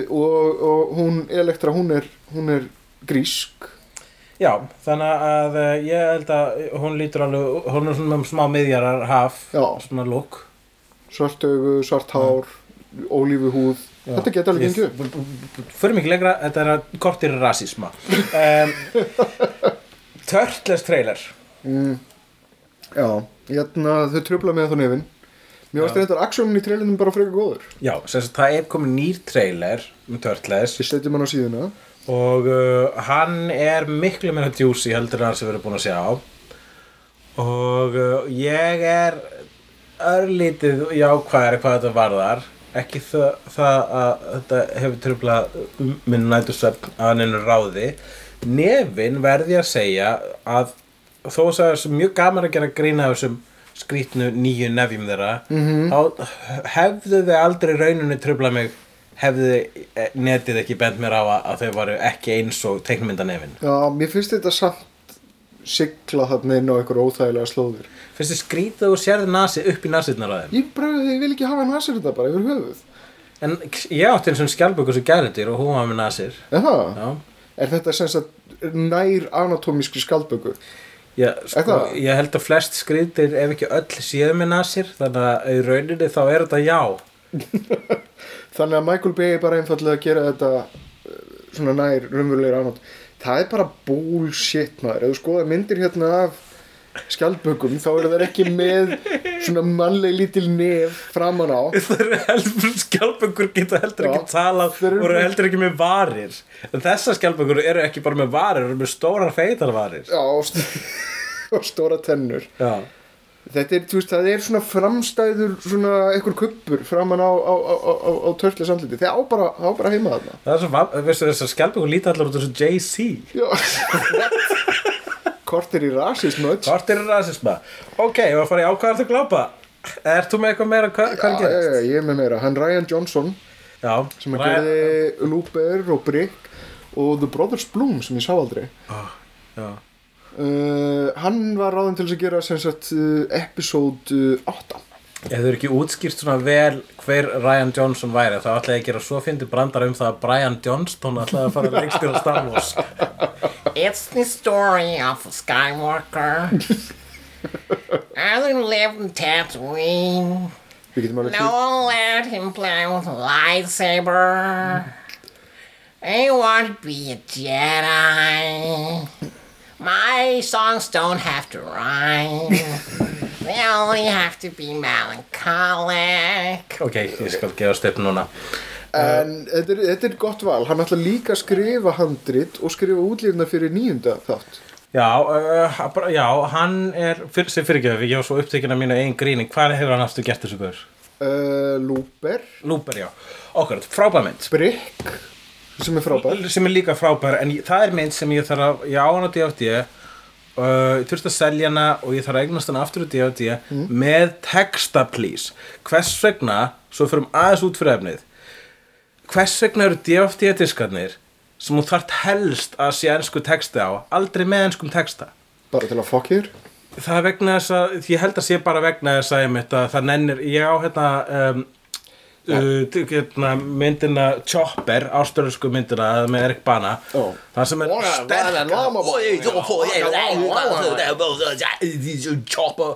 Og, og hún, Elektra, hún er, hún er grísk já þannig að eh, ég held að hún lítur alveg hún er svona með smá miðjarar haf Já. svona look svart augu, svart hár ólífu húð, Já. þetta geta alveg upp. Fyrir mikið lengra, þetta er að kortir rasisma. Um, Turtles trailer. Mm, Já, hérna þau tröfla með það nefin. Mér varst Já. reyndar aksjónin í trailinum bara frekar góður. Já, sem sagt það er komin nýr trailer um Turtles Við setjum hann á síðuna og uh, hann er miklu meira juicy heldur en hann sem við erum búin að sjá. Og uh, ég er örlítið jákvæðari hvað þetta varðar. Ekki það, það að þetta hefur tröflað minn nætusöfn að hann er ráði. Nefin verði að segja að þó að það er mjög gaman að gera grína af þessum skrítnu nýju nefjum þeirra Mhm. þá hefðu þau aldrei rauninu tröflað mig hefðu eh, netið ekki bent mér á að, að þau varu ekki eins og teiknmyndanefin Já, mér finnst þetta samt sigla þarna inn á einhver óþægilega slóðir. Finnst þið skrítið og sérði nasi upp í nasirnar á þeim? Ég bara, ég vil ekki hafa nasir þetta bara yfir höfuð. En ég átti eins og skjálpöku sem gælendir og hún var með nasir. Er Er þetta sem sagt nær anatómískri skaldböku? já sko, ég held að flest skrítið ef ekki öll séu með nasir þannig að í rauninni þá er þetta já Þannig að Michael Bay bara einfallega að gera þetta uh, svona nær raunverulegir annátt. Það er bara bullshit maður. Ef þú skoða myndir hérna af skjaldbökum þá eru það ekki með svona mannleg lítil nef framan á. skjálpökur geta heldur ekki þeir eru og eru heldur ekki með varir en þessar skjálpökur eru ekki bara með varir eru með stórar feitar varir Já, og stóra tennur. já Þetta er, þú veist, það er svona framstæður svona einhver kuppur framan á, á, á, á, törtlis andliti. Það á bara, bara heima þarna. Það er svo, veistu þessar skjálpökur líta allar út þessu Jay-Z Já, Kortir í rasism öll. Hvort er rasisma? Ok, ég var að fara í ákvæðar til glápa Ert þú með eitthvað meira hvað, Já, er já, gerist? já, ég er með meira. Hann Ryan Johnson Já, sem að Ryan- gerði Looper og Brick og The Brothers Bloom sem ég sá aldrei Já, uh, hann var ráðin til að gera sem sagt uh, episode uh, 8 Ef þau eru ekki útskýrt svona vel hver Ryan Johnson væri þá ætlaði ég að gera svo fyndi brandar um það að Brian Johnston ætlaði að fara lengstir á Star Wars It's the story of a Skywalker. Adam lived in Tatooine. við getum alveg No one let him play with a lightsaber. He wanted to be a Jedi. My songs don't have to rhyme. They only have to be melancholic. Ok, ég skal gefa stepp núna En þetta er, þetta er gott val, hann ætla líka að skrifa handrit og skrifa útlýfna fyrir nýjunda þátt. Já, uh, bara- já, hann er fyr, sem fyrirgjöf, ég var svo upptekinn af mínu einn gríning hvað hefur hann aftur gert þessu guður? Uh, Looper, Lúper, já, okkur, frábær mynd Brick, sem er frábær. sem er líka frábær, en ég, það er mynd sem ég þarf að, ég á hann á DVD uh, ég þurfti að selja hana og ég þarf að eignast hana aftur á DVD með texta please hvers vegna, svo fyrir aðeins út fyrir efnið hvers vegna eru DVD-diskarnir sem þú þarft helst að sé ennsku texti á aldrei með ennskum texta Bara til að fokk hér. það er vegna þess að ég held að sé bara vegna þess að, einmitt að það nennir ég á hérna um, uh, hérna, myndina Chopper, ástörðsku myndina með Erik Bana Ó. það sem er sterk Chopper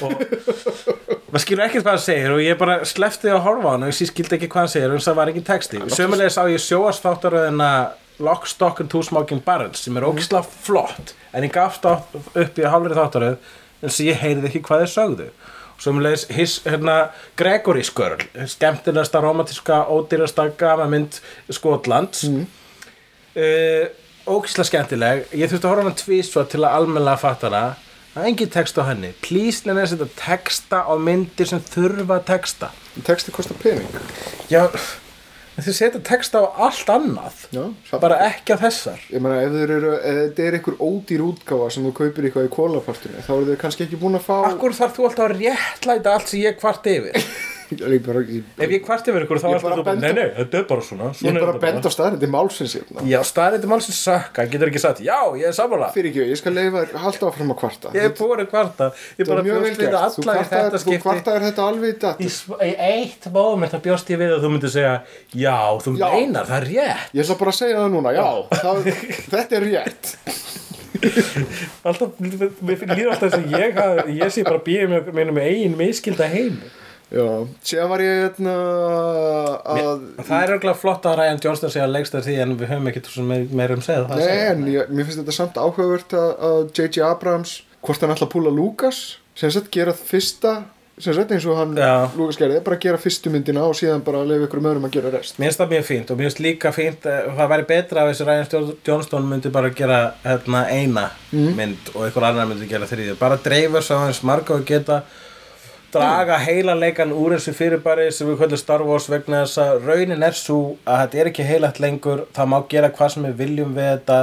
og maður skilur ekkert hvað hann segir og ég bara slefti að horfa á hann og ég skildi ekki hvað hann segir og það var ekki texti sömulegis á ég sjóastáttaröðina Lock, Stock and Two Smoking Barrels sem er ógislega flott en ég gafst upp í hálfri þáttaröð en sem ég heyrði ekki hvað þeir sögðu og sömulegis his, hérna, Gregory Skörl skemmtilegasta, romantíska, ódýrasta gafamynd Skotlands. Mm. uh, ógislega skemmtileg. Ég þurfti að horfa hann tvísva til að almennilega fatta hana. Það er engin text á henni. Please lenni að setja texta á myndir sem þurfa texta. Texti kostar pening. já, þið setja texta á allt annað Já, bara ekki á þessar. Ég meina, ef þetta er einhver ódýr útgáfa sem þú kaupir eitthvað í kólapartinu, þá eru þeir kannski ekki búin að fá... Akkur þarf þú alltaf að réttlæta allt sem ég kvart yfir Ég bara, ég, Ef ég kvart yfir ykkur þá Ég er þetta benda- Nei, nei, þetta er bara svona, ég svona er bara að benda á staðrindi málsins hérna. Já, staðrætti málsins sökka, getur ekki sagt Já, ég er sammála. Fyrir ekki, ég skal leifa þér halda áfram að kvarta. Ég er búin að kvarta. Ég bara er bjóst við að Þú alla kvartaðir, þetta þú skipti. kvartaðir þetta alveg í datt. í eitt moment að bjóst ég við að þú myndir segja Já, þú meinar, það er rétt. Ég ætla bara segja það núna, já, það, þetta er rétt. Alltaf, mér líður alltaf að ég, ég sé bara býðið með, með, með eigin miskilda heim Já, síðan var ég hérna að... Það er örgulega flott að Ryan Johnston segja lengst af því en við höfum ekkert svo meir, meir um segð Nei, en ég, mér finnst þetta samt áhugavert að, að J.J. Abrams, hvort hann ætla að púla Lucas, sem sagt gera fyrsta, sem sagt eins og hann, Já. Lucas gerði, bara gera fyrstu myndina og síðan bara leiða ykkur öðrum að gera rest. Mér finnst það mjög fínt og mér finnst líka fínt eh, það væri betra ef þessi Ryan Johnston myndi bara gera hérna, eina mynd og einhver annar myndi gera þriðju bara dreifa svo aðeins marga og geta draga heila leikan úr þessu fyrirbæri sem við kvöldum Star Wars vegna þess að raunin er svo að þetta er ekki heilagt lengur það má gera hvað sem við viljum við þetta.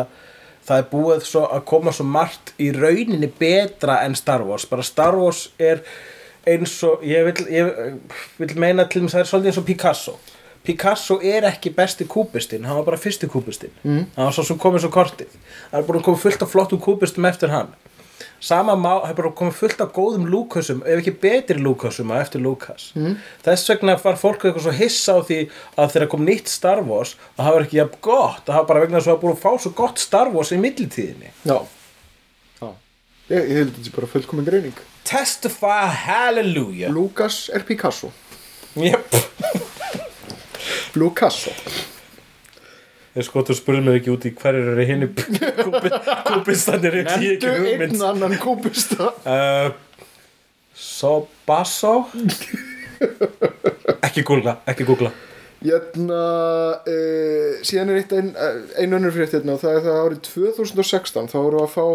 Það er búið svo að koma svo margt í rauninni betra en Star Wars. Bara Star Wars er eins og ég vil, ég vil meina til þess að það er svolítið eins og Picasso. Picasso er ekki besti kúbistinn hann var bara fyrsti kúbistinn. Mm. hann var svo sem komið svo kortið. Það er búin að koma fullt af flottum kúbistum eftir hann sama má, það er bara komið fullt af góðum Lúkasum, ef ekki betri Lúkasum að eftir Lúkas mm. þess vegna var fólk eitthvað svo hissa á því að þegar kom nýtt Star Wars að það var ekki jafn gott, það var bara vegna þess að það búin að fá svo gott Star Wars í millitíðinni Já. Já. Ég, ég held að þetta sé bara fullkomin greining. Testify Hallelujah Lucas er Picasso. yep. Lucasso. Ég sko þú spurði mig ekki út í hverjir eru hinn kúbistannir ég sé ekki hugmynd. einn annan kúpista. uh, Sobasso? Ekki googla, ekki googla Hérna, uh, síðan er eitt ein, ein önnur frétt hérna og það er það árið 2016 þá voru að fá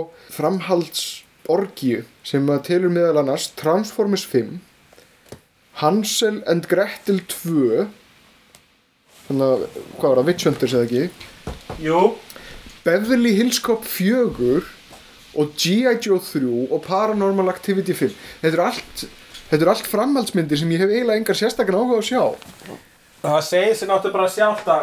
framhaldsorgju sem að telur meðal annars Transformers 5 Hansel and Gretel 2 að, hvað var það, Witch Hunters eða ekki? Jú. Beverly Hills Cop 4 og G.I. Joe 3 og Paranormal Activity 5 þetta er allt, þetta er allt framhaldsmyndir sem ég hef eiginlega engar sérstakann áhuga að sjá. Það segir sér náttúrulega bara sjálft að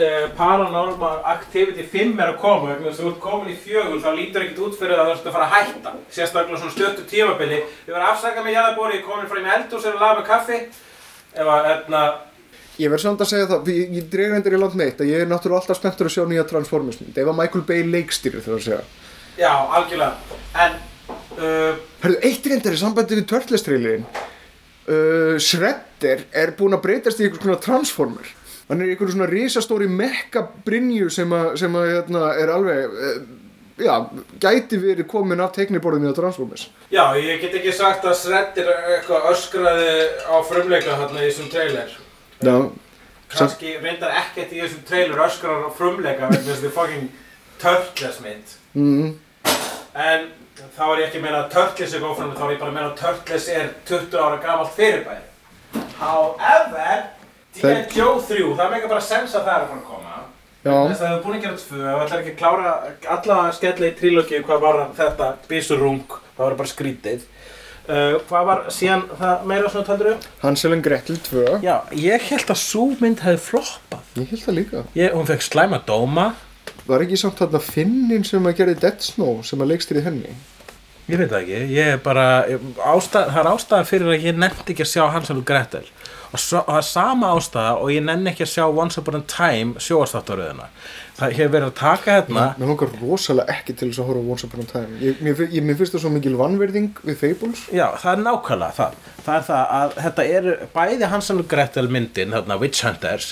uh, paranormal activity 5 er að koma að þú ert komin í fjögur þá lítur ekkert út fyrir að þú ert að fara að hætta. Sérstaklega svona stuttu tímabili. Ég var að afsaka mig jarðabóri, ég komin frá í með eldhús er að laga með kaffi. Ef að, hérna, Ég verð samt að segja það, ég, ég dreig reyndir í land meitt að ég er náttúrulega alltaf spenntur að sjá nýja Transformers mynd. Ef að Michael Bay leikstýrir þegar að segja. já, algjörlega en uh, Hörðu, eitt reyndar í sambandi við Turtles-trailin. Uh, Shredder er búinn að breytast í einhvers konar Transformer. Hann er í einhverju svona risastóri mekka brinju sem að, sem að hérna, er alveg, uh, já, gæti verið komin af tekniborðinu á Transformers. já, ég get ekki sagt að Shredder eitthvað öskraði á frumleika hérna í þessum trailer kannski reyndar ekkert í þessum trailer öskrar á frumleika vegna þess að þetta er fucking Turtles mynd. Mm, en þá er ég ekki meina að Turtles er góð þá er ég bara meina að Turtles er 20 ára gamalt fyrirbæri. However. Joe 3 það meika bara sens að það er að koma. Þess að það hefur búin að gera tvö ef það ætlar ekki að klára alla að skella í trílógi hvað var þetta bísurung það var bara skrítið uh, hvað var síðan það meira svona taldur um? Hansel and Gretel 2. Já, ég held að sú mynd hefði floppað Ég held það líka. ég, hún fekk slæma dóma Var ekki samt þarna Finnin sem að gerði Dead Snow sem að leikstýri henni? Ég veit það ekki, ég er bara, ástæð, það er ástæða fyrir að ég nefndi ekki að sjá Hansel og Gretel og svo, það er sama ástæða og ég nenni ekki að sjá Once Upon a Time sjóastáttaröðina. Það hefur verið að taka hérna, Mér langar rosalega ekki til þess að horfa Once Upon a Time. Ég, mér, mér finnst það svo mikil vannverðing við Fables. já það er nákvæmlega það, það er það að þetta eru bæði Hansel og Gretel myndin, þarna Witch Hunters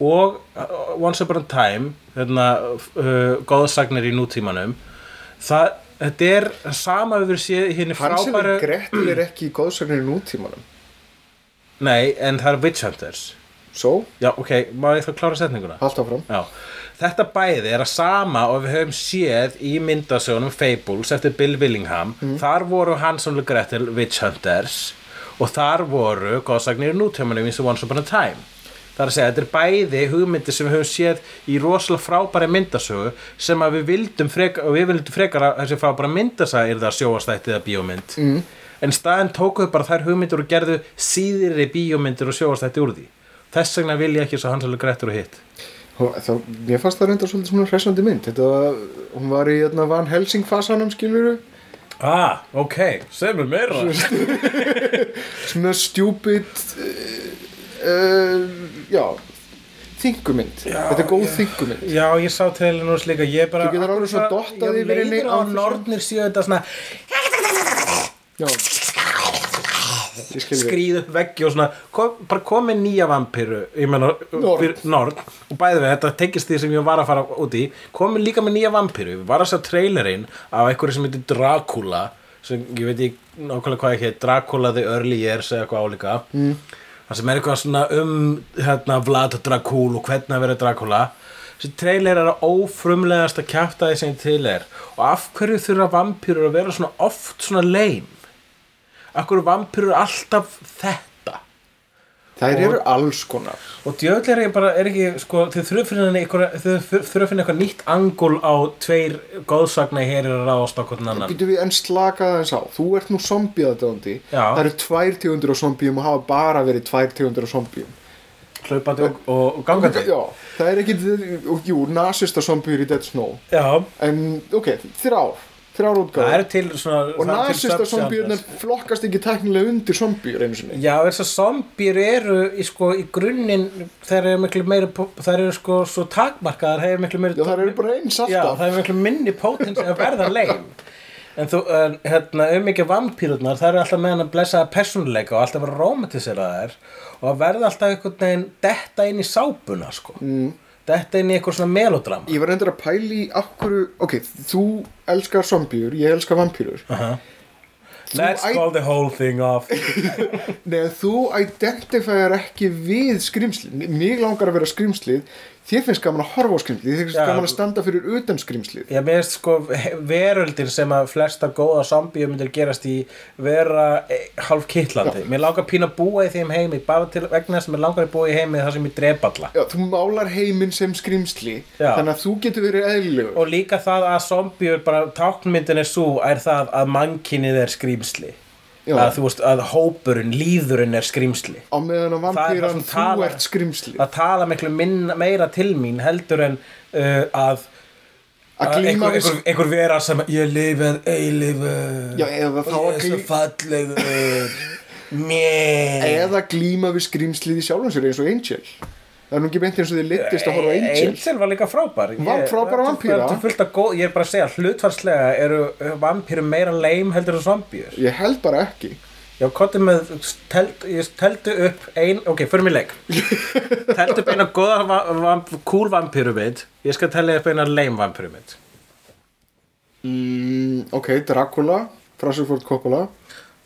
og uh, Once Upon a Time, þarna uh, góðsagnir í nútímanum, það, þetta er sama við séð í henni Hansel frábæru, and Gretel er ekki í góðsagnir í nútímanum. Nei en það er Witch Hunters. Svo, Já, ok, má ég þá klára setninguna? haldt áfram. Já, þetta bæði er að sama og við höfum séð í myndasögunum Fables eftir Bill Willingham þar voru Hansson og Gretel Witch Hunters og þar voru góðsagnir í nútömanum eins og Once Upon a Time Það er að segja, þetta er bæði hugmyndir sem við höfum séð í rosalega frábæri myndasögu sem að við vildum frekar, og við vildum frekar að þessi frábæra myndasaga er það sjóastætti eða bíómynd mm. En staðin tókuðu bara þær hugmyndir og gerðu síðri bíómyndir og sjóastætti úr því þess vegna vil ég ekki svo Hansson og Gretel og hitt Og mér fannst það reyndar svolítið svona hressandi mynd. Þetta var, hún var í hérna, Van Helsing fasanum, skiluru. Ah, ok, segð mér meira Svona stupid, uh, uh, já, þingumynd. Þetta er góð þingumynd. Já, ég sá til nú líka, ég bara Þú getur alveg svo dottað yfir henni á nornir séu þetta svona Skrýð upp veggi og svona kom, bara komið nýja vampiru ég menna, norn. og bæði við, þetta tekist því sem ég var að fara út í. Komið líka með nýja vampiru við var að sjá trailerinn af einhverju sem heitir Dracula sem ég veit ekki nákvæmlega hvað ekki Dracula the Early Years eða eitthvað álíka. Mm. það sem er eitthvað svona um hérna, Vlad Dracul og hvernig að vera Dracula þessi trailer er að ófrumlegasta kjaftaði sem til er. Og af hverju þurfa vampýrur að vera svona oft svona leim af hverju vampýrur alltaf þetta Þær eru alls konar. og djöðlega er ég bara, er ekki sko, þau þurfa að finna eitthvað nýtt angul á tveir góðsagna hér er að ráðast á hvern annan Býtum við enn slakað þess á. Þú ert nú zombie-aðdöndi. Já. Það eru tvær tegundur af zombium og hafa bara verið tvær tegundur af zombium. hlaupandi og, og, gangandi Já, það er ekki, jú, nasista zombiur í Dead Snow. Já, En, ok, þrjár. Þrjár það útgáður. eru til svona Og er subgenres. zombiurnar flokkast ekki teknilega undir zombiur einu sinni. Já, þess að zombjur eru í, sko, í grunninn þær eru miklu meiri þær eru sko svo takmarkaðar þær eru miklu meiri Já, það eru bara eins Já, alltaf. það er miklu minni potens að verða leim En þú, en, hérna, um ekki vampýrurnar, það eru alltaf með hann að blessaða persónuleika og alltaf vera romantiseraðar og að verða alltaf einhvern veginn detta inn í sápuna, sko. Mm. Detta inn í eitthvað svona melodrama. Ég var endur að pæli í akkur, ok, þú elskar zombiur, ég elskar vampýrur. Let's æ- call the whole thing off. Nei, þú identifæjar ekki við skrimslið. Mig langar að vera skrimslið. Þér finnst gaman að horfa á skrimslið. Þér finnst Já. gaman að standa fyrir utan skrimslið. Ég meðist sko veröldin sem að flesta góða zombíu myndir gerast í vera eh, hálf kittlandi. Mér langar pína að búa í þeim heimi bara til vegna þess að mér langar að búa í heimi þar sem ég drep alla. Já, þú málar heiminn sem skrimsli. Já. Þannig að þú getur verið eðlilegur. Og líka það að zombíur bara táknmyndin er svo er það að mannkinnið er skrýmsli. Já. að þú veist að hópurinn, líðurinn er skrýmsli á meðan að Það það vampýran þú talar- ert skrimsli að tala miklu minna, meira til mín heldur en uh, að að einhver, einhver, einhver vera sem ég lifið og að ég er svo fallegur. Mér. Eða glíma við skrimslið í sjálfum sér eins og Angel það er nú ekki beint eins og þið litist að horfa á Angel Angel var líka frábær. Var fullt af góð, Ég er bara að segja, hlutfarslega eru vampýrum meira leim heldur en zombíur. Ég held bara ekki. Já, kottum með, teld, ég teldu upp ein, ok, förum í leik. Teldu upp eina góða va, va, cool vampírumid Ég skal telja upp eina lame vampírumid mm, ok, Dracula Francis Ford Coppola.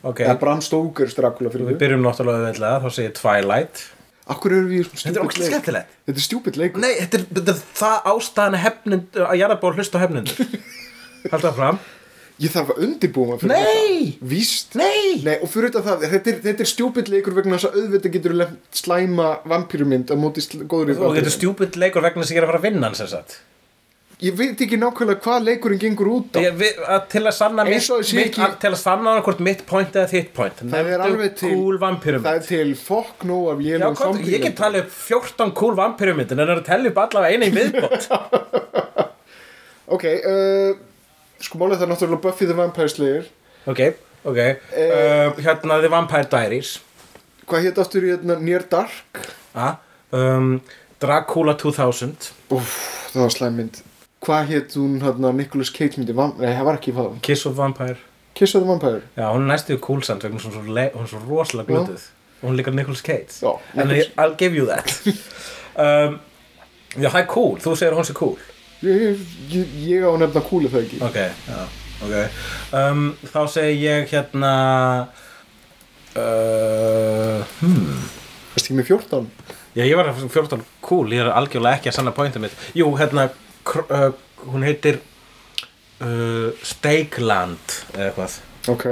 Ok, eða Bram Stoker's Dracula fyrir við mig. byrjum náttúrulega þá segir Twilight akkur eru við í svona Þetta er stúpid ógæslega leik? skemmtilegt. Þetta er stúpid leikur. Nei, þetta er, þetta er það ástæðan að hefnund, að jarðaból hlusta á hefnundur Halda það fram ég þarf að undirbúa mig fyrir Nei! þetta víst. Nei! Nei, og fyrir þetta það, þetta er, þetta er stúpid leikur vegna þess að auðvitað getur slæma vampýrumynd á móti sl- góðri Og þetta er stjúpid leikur vegna þess að ég er að fara að vinna hans sem sagt Ég veit ekki nákvæmlega hvað leikurinn gengur út á. Ég, til að sanna mitt, mitt ekki- til að sanna hvort mitt point eða þitt point. Það er alveg til cool Það er til fokk nóg af lélum hvað, ég get talið upp 14 cool vampírumyndin en það er að tellja upp allavega einu í viðbót. Ok, uh, sko málið það er náttúrulega Buffy the Vampire Slayer. Ok, ok. Uh, Hérna The Vampire Diaries. Hvað hétt aftur í hérna? Near Dark? ah, um, Dracula 2000 Úff, það var slæmmynd Hvað hétt hún hérna Nicolas Cage myndi? Nei, það var ekki það Kiss of Vampire. Kiss of the Vampire. Já, hún er næstu cool samt vegna hún er svo, svo rosalega glötuð. Og hún líka Nicolas Cage. Já, Nicolas- I'll give you that. Um, Já, er cool, þú segir hún sé cool. Ég, ég, ég á nefna kúli það ekki? Ok, já, ok. Um, Þá segi ég hérna uh, hmm. Veistu ekki með 14? Já, ég var að 14 cool, ég er algjörlega ekki að sanna pointið mitt. Jú, hérna, uh, hún heitir uh, Steakland eða eitthvað. Ok.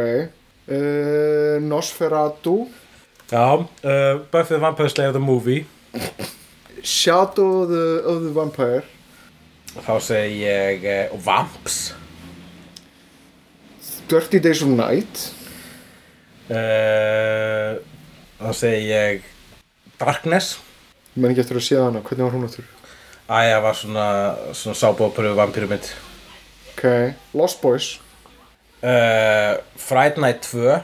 Uh, Nosferatu. Já, uh, Buffy the Vampire Slayer the Movie. Shadow of the, of the Vampire. Þá segi ég uh, Vamps. Dirty Days of Night. Uh, Þá segi ég Darkness. Ég menn ekki eftir að sé hana, hvernig var hún aftur? Æja, var svona, svona sábóperu vampíru mitt. Ok, Lost Boys. Uh, Fright Night 2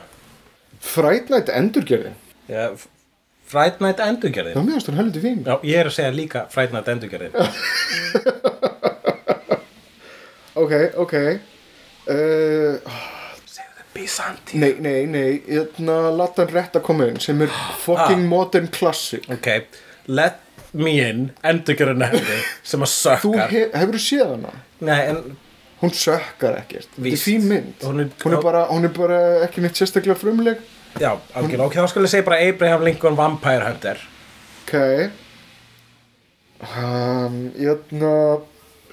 Fright Night endurgerðin Já, Fright Night Já, endurgerðin mér finnst hún heldur fín. Já, ég er að segja líka Fright Night endurgerðin Ok, ok. Uh, Byzanti Nei, nei, nei Hérna Latan rétt að koma inn sem er fucking modern classic. Ok, Let Me In endurgerðin hefði sem að Þú sökkar he hefur séð hana? Nei, en Hún sökkar ekkert. Þetta er fín mynd. Hún er- hún, er bara, hún er bara ekki neitt sérstaklega frumleg. Já, algjörlega, ok, þá skulle ég segja bara Abraham Lincoln Vampire Hunter. Ok. Um, Hérna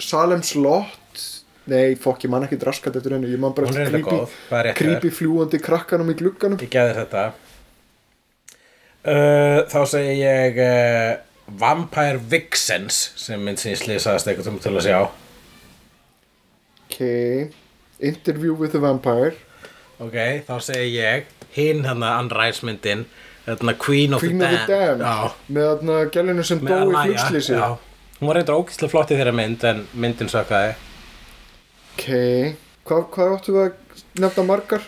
Salem Slott Nei, fokk, ég man ekki draskat eftir henni. Ég man bara eftir creepy fljúandi krakkanum í glugganum. Ég geði þetta. Uh, Þá segi ég uh, Vampire Vixens sem mynd sem ég slýsaðast eitthvað til að sjá. Ok Interview with the Vampire. Ok, þá segi ég hinn hann að Unrise myndin þarna Queen of Queen the Damned. Með þarna gælinu sem dó með í Anaya, flugslýsi. Hún var reyndar ógæslega flott í þeirra mynd en myndin sökkaði. Ok Hvað, hvað áttu við að nefna margar?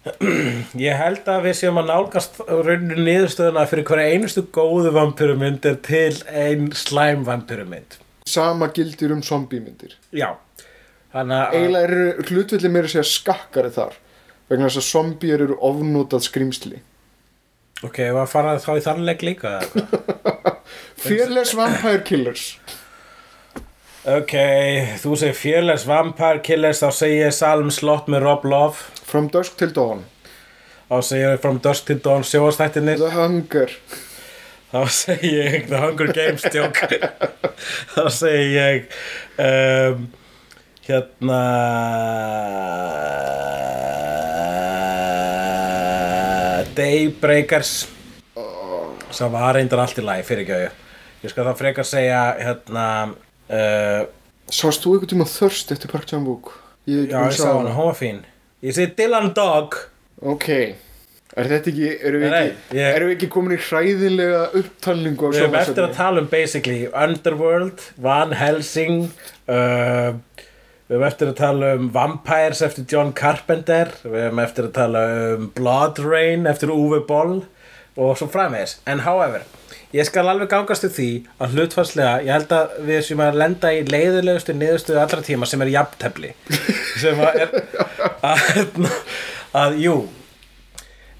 Ég held að við séum að nálgast rauninni niðurstöðuna fyrir hverja einustu góðu vampirumynd er til ein slæm vampirumynd Sama gildir um zombiemyndir Já. Eiginlega eru hlutvillig meira segja skakkari þar vegna þess að zombier eru ofnótað skrýmsli Ok, ef að fara þá í þannleik líka eða eitthvað? Fearless Vampire Killers. Ok, þú segir Fearless Vampire Killers þá segir ég Salm Slott með Rob Love From Dusk Till Dawn. Þá segir ég From Dusk Till Dawn sjóastættinir The Hunger. Þá segir ég The Hunger Games tjók þá segir ég um, hérna Daybreakers sem var reyndar allt í lagi fyrir ekki ég skal þá frekar segja hérna uh, Sást þú einhvern tíma þörst eftir Park Chan-wook? Já ég sá hana, hún var fín ég segi Dylan Dog. Ok. Er þetta ekki, erum við Nei, ekki, ég- erum við ekki komin í hræðilega upptalningu á Við erum eftir að tala um basically Underworld, Van Helsing uh, Við erum eftir að tala um Vampires eftir John Carpenter Við erum eftir að tala um Blood Rain eftir Uwe Boll og svo framvegis. En however, ég skal alveg gangast til því að hlutfarslega, ég held að við sem að lenda í leiðilegustu niðurstöðu allra tíma sem er jafntefli. Sem að er að, að jú.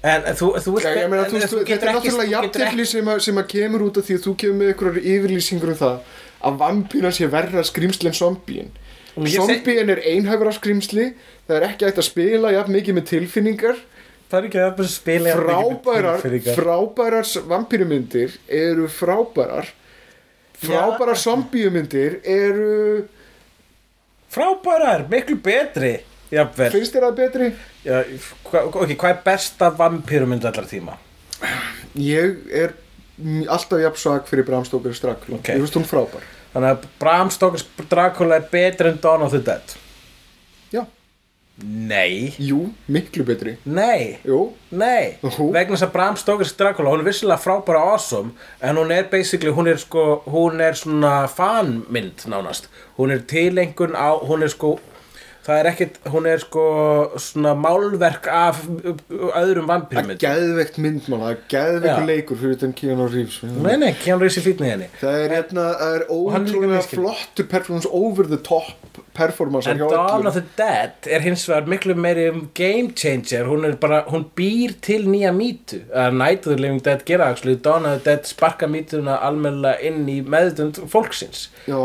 En þú, þú Já, ég meina, þú, en þú, þetta getur er náttúrulega þú getur jafntefli sem, að- sem að kemur út af því að þú kemur með einhverjar yfirlýsingur um það að vampíran sé verra skrýmsli en zombíin. Zombíin er einhæfara skrýmsli það er ekki hægt að spila jafn mikið með tilfinningar Það er ekki að spila mikið með frábærar, frábærar vampírumyndir eru frábærar. Frábærar zombíumyndir eru Frábærar, miklu betri Jafnvel. Finnst þér það betri? Já, hva, ok, hvað er besta vampírumynd allar tíma? ég er alltaf jafn svag fyrir Bram Stoker Strakul Ok. ég finnst hún frábær. Þannig að Bram Stoker's Dracula er betri en Dawn of the Dead Nei. Jú, miklu betri. Nei. Jú, Nei, Jú. vegna þess að Bram Stoker's Dracula hún er vissilega frábæra awesome en hún er basically, hún er sko hún er svona fanmynd nánast. Hún er tilengun á, hún er sko það er ekkit, hún er sko svona málverk af öðrum að vampírmynd geðveikt myndmann að geðveikur Já. leikur fyrir þetta Keanu Reeves. Nei, nei, Keanu Reeves í fítni henni. Það er, hérna, það er er ótrúlega flottur performance over the top performance En Dawn of the Dead er hins vegar miklu meiri um game changer. Hún er bara, hún býr til nýja mýtu. Að Night of the Living Dead gera actually, Dawn of the Dead sparka mýtuna almennilega inn í meðutund fólksins. Já,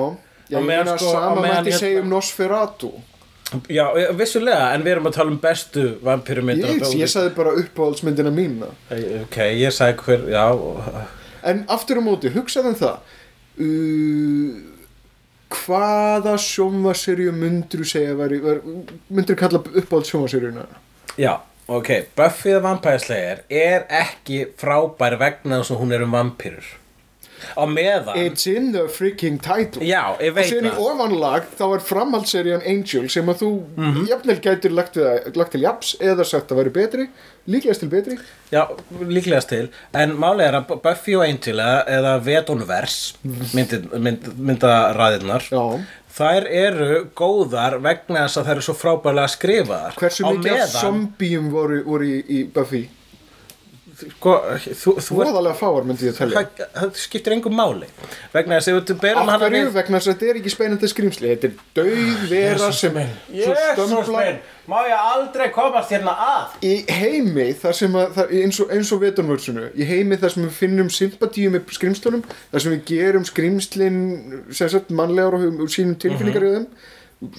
ég meina sko- sama mætti hérna- segja um Nosferatu Já, vissulega, en við erum að tala um bestu vampírumyndir ég, ég sagði bara uppáhaldsmyndina mína. Ok, ég sagði hver, já en aftur á móti, hugsaðu um það. Uh, hvaða sjónvaserju myndur þú segja væri, myndur þú kalla uppáhalds sjónvaserjuna Já, ok, Buffy the Vampire Slayer er ekki frábær vegna þess að hún er um vampírur Á meðan. It's in the freaking title. Já, ég og veit síðan í það. ofanlag þá er framhaldsserían Angel sem að þú Mhm. jafnvel gætir lagt, við, lagt til japs eða sagt að væri betri líklegast til betri. Já, líklegast til. En málið er að Buffy og Angel eða, Vedonvers mynd, mynd, myndaræðirnar Já. Þær eru góðar vegna þess að þær eru svo frábærlega skrifaðar. Hversu mikið af zombium voru, voru í, í Buffy sko, þú, þú voðalega fáar myndi ég að tellja það, það skiptir engum máli. Vegna þess að þú berum hana hverju? við vegna þess að þetta er ekki spennandi skrýmsli þetta er dauð vera sem Jésús minn, má ég aldrei komast hérna að? Í heimi þar sem að það, eins og, og vetunvörsunu í heimi þar sem við finnum sympatíu með skrýmslunum þar sem við gerum skrýmslin sem sagt mannlegar og og sínum tilfinningar í þeim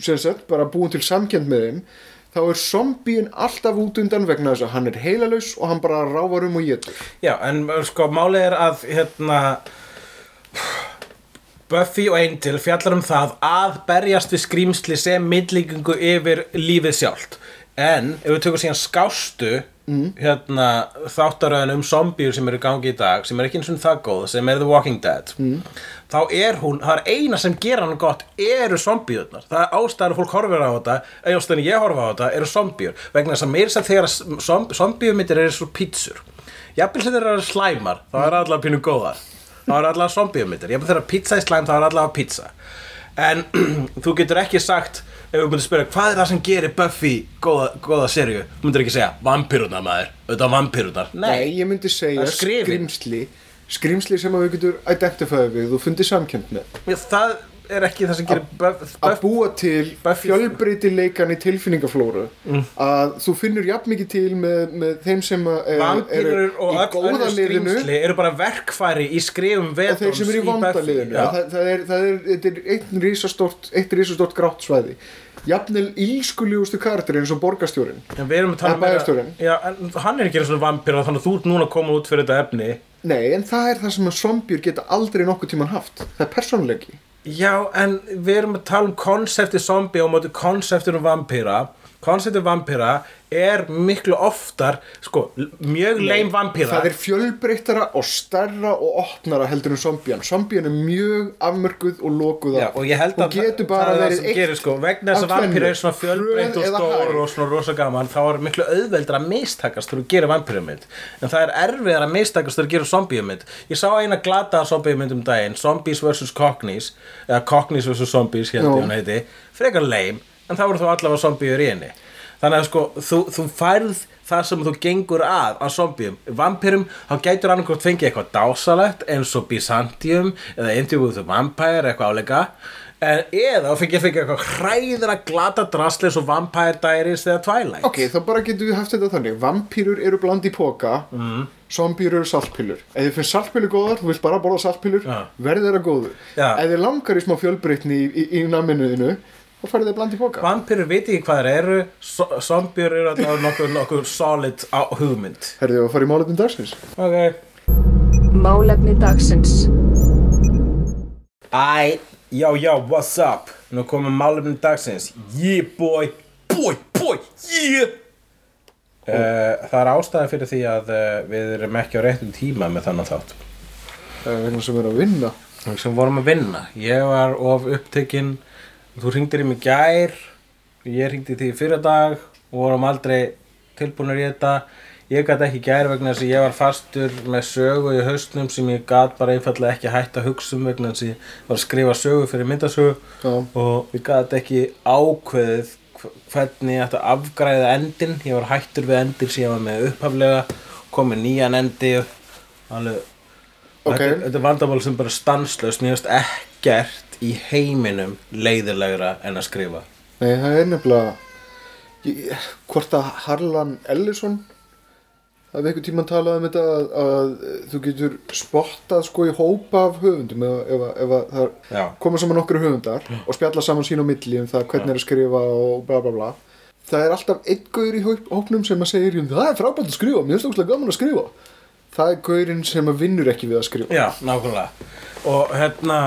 sem sagt bara búin til samkjönd með þeim þá er zombíin alltaf út undan vegna þess að hann er heilalaus og hann bara ráfar um og getur Já, en sko, málið er að hérna Buffy og Angel fjallar um það að berjast við skrýmsli sem myndlíkingu yfir lífið sjálft. En ef við tökum síðan skástu hérna þáttaröðin um zombíur sem eru gangi í dag sem er ekki eins og það góð, sem er The Walking Dead þá er hún, það er eina sem gera hann gott eru zombíurnar. Það er ástæður fólk horfir á þetta eða ástæður ég horfa á þetta eru zombíur. Vegna þess að meira sem þegar zomb, zombíumyndir eru svo pítsur. Jafnvel sem þeir eru slæmar þá er allar pínu góðar. Þá er allar zombíumyndir. Jafnvel þegar pizza er slæm þá er allar pizza. En þú getur ekki sagt ef við myndum spyrja hvað er það sem gerir Buffy góða, góða serju þú myndir ekki segja vampirurnar maður. Auðvitað vampirurnar Nei, nei, Það er skrýmsli sem að við getur identifæði við og fundið samkjönd með. Það er ekki það sem gerir Buff- að búa til Buffy- fjölbreytileikan í tilfinningaflóru að þú finnur jafn mikið til með, með þeim sem að, eh, eru og í góða liðinu. eru bara verkfæri í skrifum og vetons þeir sem eru í vonda Buffy. liðinu. Já. það, það er, það er, er einn risastórt eitt risastórt grátt svæði jafnvel ískuljugustu karakter eins og borgarstjórin En við erum að tala Eða bæjarstjórinn. Já, en hann er ekki eins og vampíra þannig að þú ert núna að koma út fyrir þetta efni nei, en það er það sem að zombjur geta aldrei nokkuð tíman haft. Það er persónleiki Já, en við erum að tala um konsepti zombie og móti konseptir um vampíra konceptu vampíra er miklu oftar sko, mjög leim vampíra það er fjölbreyttara og stærra og opnara heldur en zombían zombían er mjög afmörkuð og lokuð Já, af og ég held að getur bara það er það sem eitt gerir, sko, vegna þess að tvennu. er svona fjölbreytt og stór og svona rosa gaman þá er miklu auðveldra að mistakast þú gerir vampírumynd en það er erfiðar að mistakast þú gerir zombíumynd ég sá eina glata zombíumynd um daginn Zombies vs. Cockneys eða Cockneys vs. Zombies hérna Já. frekar leim en það voru þá allavega zombíur í henni. Þannig að sko þú, þú færð það sem þú gengur að á zombíum. Vampírum þá gætur annarkvort fengið eitthvað dásalegt eins og Byzantium eða Interview with the Vampire eitthvað áleika. En, eða fengið fengið eitthvað hræðra glata draslis og Vampire Diaries eða Twilight. Ok, þá bara getum við haft þetta þannig. Vampýrur eru bland í póka mm. zombíur eru saltpillur. Ef þið finnst saltpillur góðar, þú vilt bara borða saltpillur Já. verði þeirra góður. Já. ef þið langar í smá fjölbreytni í, í, í naminuðinu þá færði þið bland í póka Vampírur veit ekki hvað þeir eru. So zombíur eru alltaf nokkuð, nokkuð solid á hugmynd. Herðið að fara í málefnum dagsins. Ok. Málefni dagsins. Æ, já, já, what's up? Nú komum málefni dagsins. Yeah, boy, boy, boy, yeah uh, Það er ástæða fyrir því að uh, við erum ekki á réttum tíma með þannig þátt. Það er vegna sem er að vinna. Sem vorum að vinna. Ég var of upptekinn Þú hringdir í mig gær Ég hringdi í því fyrra dag og vorum aldrei tilbúinir í þetta. Ég gæti ekki gær vegna þess að ég var fastur með sögu í haustnum sem ég gat bara einfallega ekki hægt að hugsa um vegna þess að ég var að skrifa sögu fyrir myndasögu. Já. og ég gat ekki ákveðið hv- hvernig ég ætti að afgræða endin ég var hættur við endin sem ég var með upphaflega. Komið nýjan endi. Alveg Ok. þetta, þetta er vandamál sem bara stanslaust. Mér finnst ekkert í heiminum leiðilegra en að skrifa? Nei, það er nefnilega hvort að Harlan Ellison hafði einhvern tímann talað um þetta að, að þú getur spottað sko í hópa af höfundum ef, ef, ef að það Já. koma saman nokkru höfundar og spjalla saman sín á milli um það hvernig er að skrifa og bla bla bla. Það er alltaf einn gaur í hóp- hópnum sem að segja það er frábært að skrifa, mér finnst óslega gaman að skrifa. Það er gaurinn sem að vinnur ekki við að skrifa. Já, nákvæmlega. Og hérna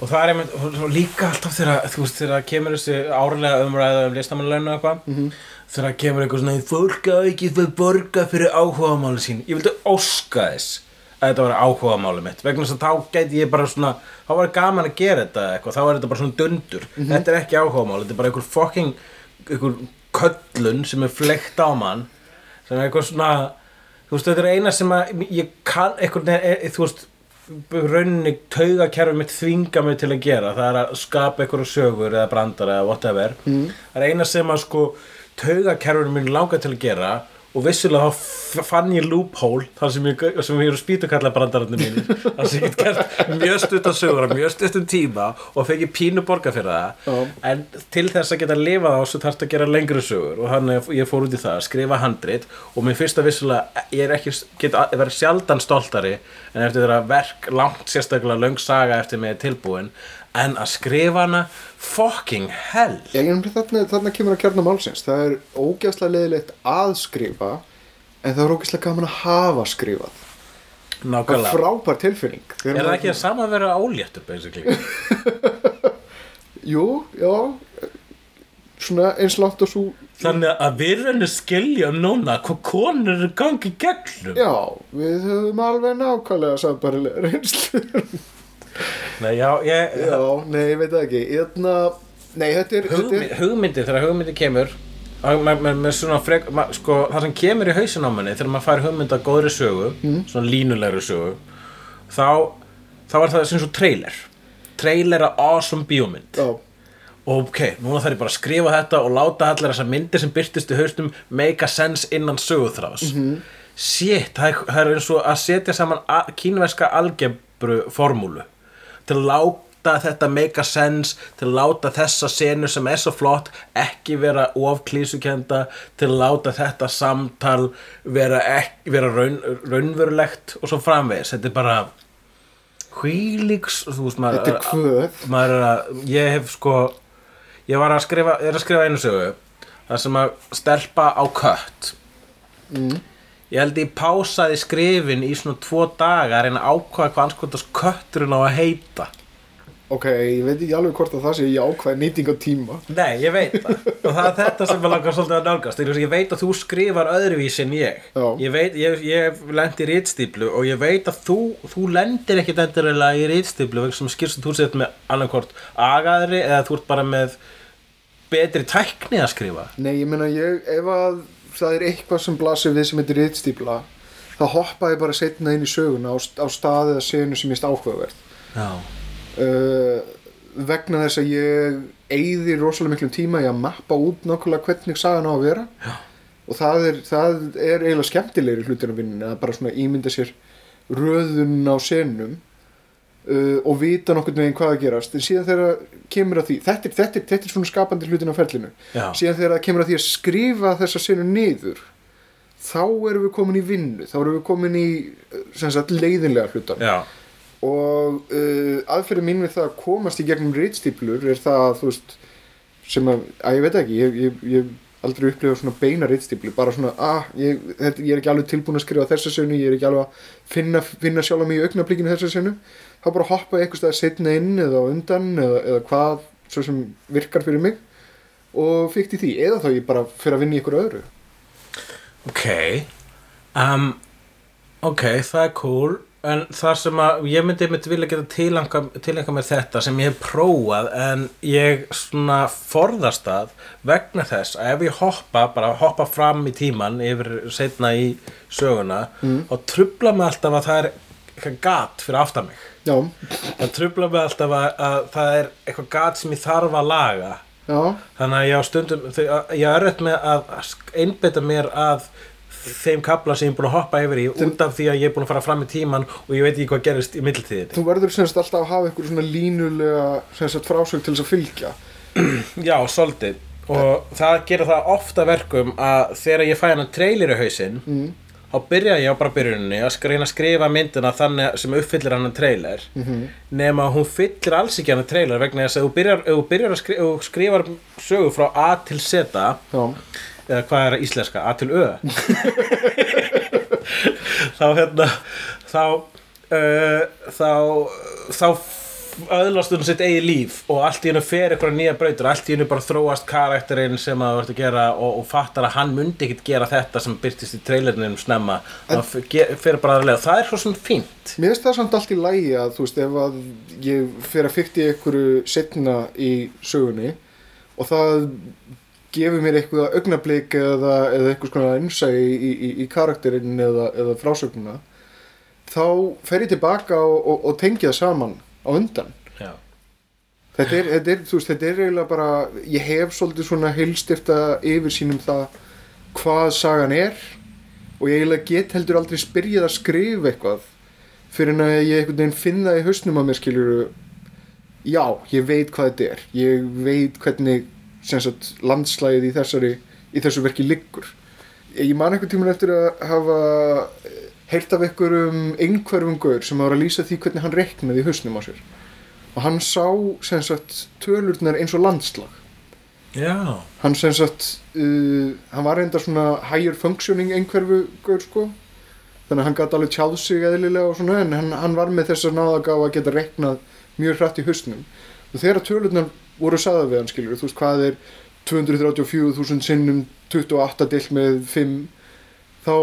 og það er einmitt, og líka alltaf þegar þú veist, þegar kemur þessi árlega umræða um listamannlaun og eitthvað Mhm. þegar kemur eitthvað svona fólk á ekki fyrir borga fyrir áhugamáli sín ég vildi óska þess að þetta var áhugamáli mitt vegna þess að þá gæti ég bara svona þá var gaman að gera þetta eitthvað þá er þetta bara svona dundur Mhm. þetta er ekki áhugamáli, þetta er bara einhver fucking einhver köllun sem er fleikt á mann sem er eitthvað svona þú veist þetta er eina sem að ég kann einhvern veginn, e, þú veist rauninni taugakerfi mitt þvinga mig til að gera það er að skapa einhverju sögur eða brandara eða whatever mm. það er eina sem að sko taugakerfinu minn langar til að gera og vissulega fann ég loophole þar sem ég, sem ég eru spýtukalla brandararnir mínir. Þar sem ég get gert mjög stuttan sögur á mjög stuttum tíma og fekk pínu borga fyrir það. Já. en til þess að geta lifað á svo þarfst að gera lengri sögur. Og hann ég fór út í það að skrifa handrit. Og mér finnst að vissulega ég er ekki, get að- verið sjaldan stoltari en eftir þeirra verk langt sérstaklega löng saga eftir mig tilbúin en að skrifa hana fucking hell. Þarna, þarna kemur að kjarna málsins. Það er ógæslega leiðilegt að skrifa en það er ógæslega gaman að hafa skrifað. Það er nákvæmlega frábær tilfinning. Er það ekki að sama að vera óléttur basically? Jú, já. Svona eins langt og svo þannig að við erum að skilja núna hvað konur eru gangi gegnum. Já, við höfum alveg nákvæmlega sambarilega reynslu Nei, já, ég, Já, nei, ég veit það ekki. Eðna, Nei, þetta er, hugmynd, er hugmyndi, þegar hugmyndi kemur með, með, með svona frek, ma, sko, það sem kemur í hausin á manni þegar maður fær hugmynd að góðri sögu svona línulegri sögu þá, þá er það sem svo trailer. Trailer að awesome bíómynd. Já, og ok, núna þarf ég bara að skrifa þetta og láta allar þessar myndir sem byrtist í haustum make a sense innan söguþráðs. Shit, það er, það er eins og að setja saman kínverska algebru formúlu til að láta þetta make a sense til að láta þessa senu sem er svo flott ekki vera of klísukenda til að láta þetta samtal vera, ekki, vera raun, raunverulegt og svo framvegis. Þetta er bara hvílíks þú veist maður þetta er að, ég hef sko ég var að skrifa, að skrifa einu sögu þar sem að stelpa á kött. Mm. Ég held ég pásaði skrifin í svona tvo daga að reyna að ákvaða hvað anskotast kötturinn á að heita. Ok, ég veit ekki alveg hvort að það sé jákvæð nýting á tíma Nei, ég veit það. Og það er þetta sem ég langar svolítið að nálgast. Ég veit að þú skrifar öðruvísi en ég. Já. Ég ég, ég lendi í rítstýplu og ég veit að þú, þú lendir ekkit endurilega í rítstýplu vegna sem skýrst að þú sett með annarkvort agaðri eða þú ert bara með betri tækni að skrifa. Nei, ég meina ég, ef að það er eitthvað sem blasir við sem heitir ritstípla þá hoppa ég bara setna inn í söguna á, á staði eða senu sem ég er Já, uh, vegna þess að ég eyði rosalega miklum tíma í að mappa út nákvæmlega hvernig sagan á að vera. Já. og það er, það er eiginlega skemmtilegri hlutin að vinna að bara svona ímynda sér röðun á senum uh, og vita nokkurn veginn hvað að gerast en síðan þegar kemur að því þetta er, þetta er, þetta er svona skapandi hlutin á ferlinu. Já. síðan þegar kemur að því að skrifa þessa senu niður þá erum við komin í vinnu þá erum við komin í uh, sagt, leiðinlega hlutan já, og uh, aðferði mín við það að komast í gegnum reitstýplur er það veist sem að, að ég veit ekki ég, ég, ég aldrei upplifa svona beina reitstýplu bara svona, ah, ég, þetta, ég er ekki alveg tilbúin að skrifa þessa senu, ég er ekki alveg að finna, finna sjálf mig í augnablíkinu þessa senu þá bara hoppa eitthvað stað setna inn eða undan eða, eða hvað svo sem virkar fyrir mig og fyrkt í því, eða þá ég bara fyrir að vinna í ykkur öðru. Ok um, Ok, það er cool. En það sem að ég myndi einmitt vilja geta tilanga, tilanga mér þetta sem ég hef prófað en ég svona forðast að vegna þess að ef ég hoppa, bara hoppa fram í tíman yfir setna í söguna og trubla mig alltaf að það er eitthvað gat fyrir aftan mig já, það trubla mig alltaf að, að það er eitthvað gat sem ég þarf að laga. Já, þannig að ég á stundum ég er öll með að einbeita mér að þeim kapla sem ég er búin að hoppa yfir í út af því að ég er búin að fara fram í tíman og ég veit ekki hvað gerist í millitíðinni. Þú verður semst alltaf að hafa einhver svona línulega frásög til þess að fylgja. Já, svolítið. Og það gerir það ofta verkum að þegar ég fæ hann að trailer í hausinn mm. Þá byrja ég á bara byrjuninni að reyna að skrifa myndina þannig sem uppfyllir hann að trailer. -hmm. nema hún fyllir alls ekki hann að trailer vegna þess að þú byrjar, þú byrjar að skrifa, þú skrifar sögu frá A til Z já, eða hvað er íslenska, A til Ö. Þá hérna þá uh, þá þá öðlast hún sitt eigið líf og allt í hennu fer eitthvað nýja brautur allt í hennu bara þróast karakterinn sem að verður að gera og, og fattar að hann myndi ekkit gera þetta sem byrtist í trailerinum snemma. Það f- ge- fer bara aðralega það er svo svona fínt. Mér finnst það samt allt í lægi að þú veist ef að ég fer að fyrta í einhverju setna í sögunni og það gefur mér eitthvað augnablik eða, eða eitthvað svona innsæði í, í, í, í karakterinn eða, eða frásögnuna þá fer ég tilbaka og, og, og tengja það saman á undan. Já. þetta er, þetta er, þú veist, þetta er eiginlega bara ég hef svolítið svona heilstifta yfir sínum það hvað sagan er og ég eiginlega get heldur aldrei spyrjað að skrifa eitthvað fyrir en að ég einhvern veginn finna í hausnum á mér skilur já, ég veit hvað þetta er. Ég veit hvernig sagt, landslægið í þessari í þessu verki liggur. Ég man einhvern tímann eftir að hafa heyrt af einhverjum einhverjum gaur sem var að lýsa því hvernig hann reiknaði í hausnum á sér. Og hann sá sem sagt tölurnar eins og landslag. Já. hann sem sagt uh, hann var reynda svona higher functioning einhverfu gaur sko. Þannig að hann gæti alveg tjáð sig eðlilega og svona en hann, hann var með þess að náðagá að geta reiknað mjög hrætt í hausnum. Og þegar tölurnar voru sagða við hann skilur þú veist hvað er 234.000 sinnum 28 dill með 5 þá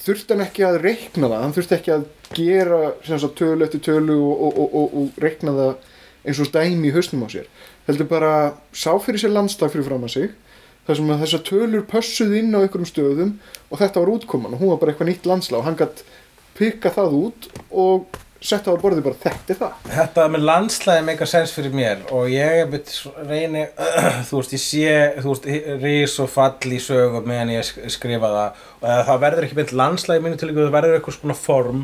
þurfti hann ekki að reikna það hann þurfti ekki að gera sagt, tölu eftir tölu og, og, og, og reikna það eins og dæmi í hausnum á sér. Heldur bara sá fyrir sér landslag fyrir fram að sig þar sem að þessar tölur pössuð inn á einhverjum stöðum og þetta var útkoman og hún var bara eitthvað nýtt landslag og hann gætt pikka það út og setta á borðið bara þetta er það. Þetta með landslæði meika sens fyrir mér og ég veit, reyni, þú veist, ég sé, þú veist, rís og fall í sögum meðan ég sk- skrifa það. Og það verður ekki mynd landslæði mínu til það verður eitthvað svona form.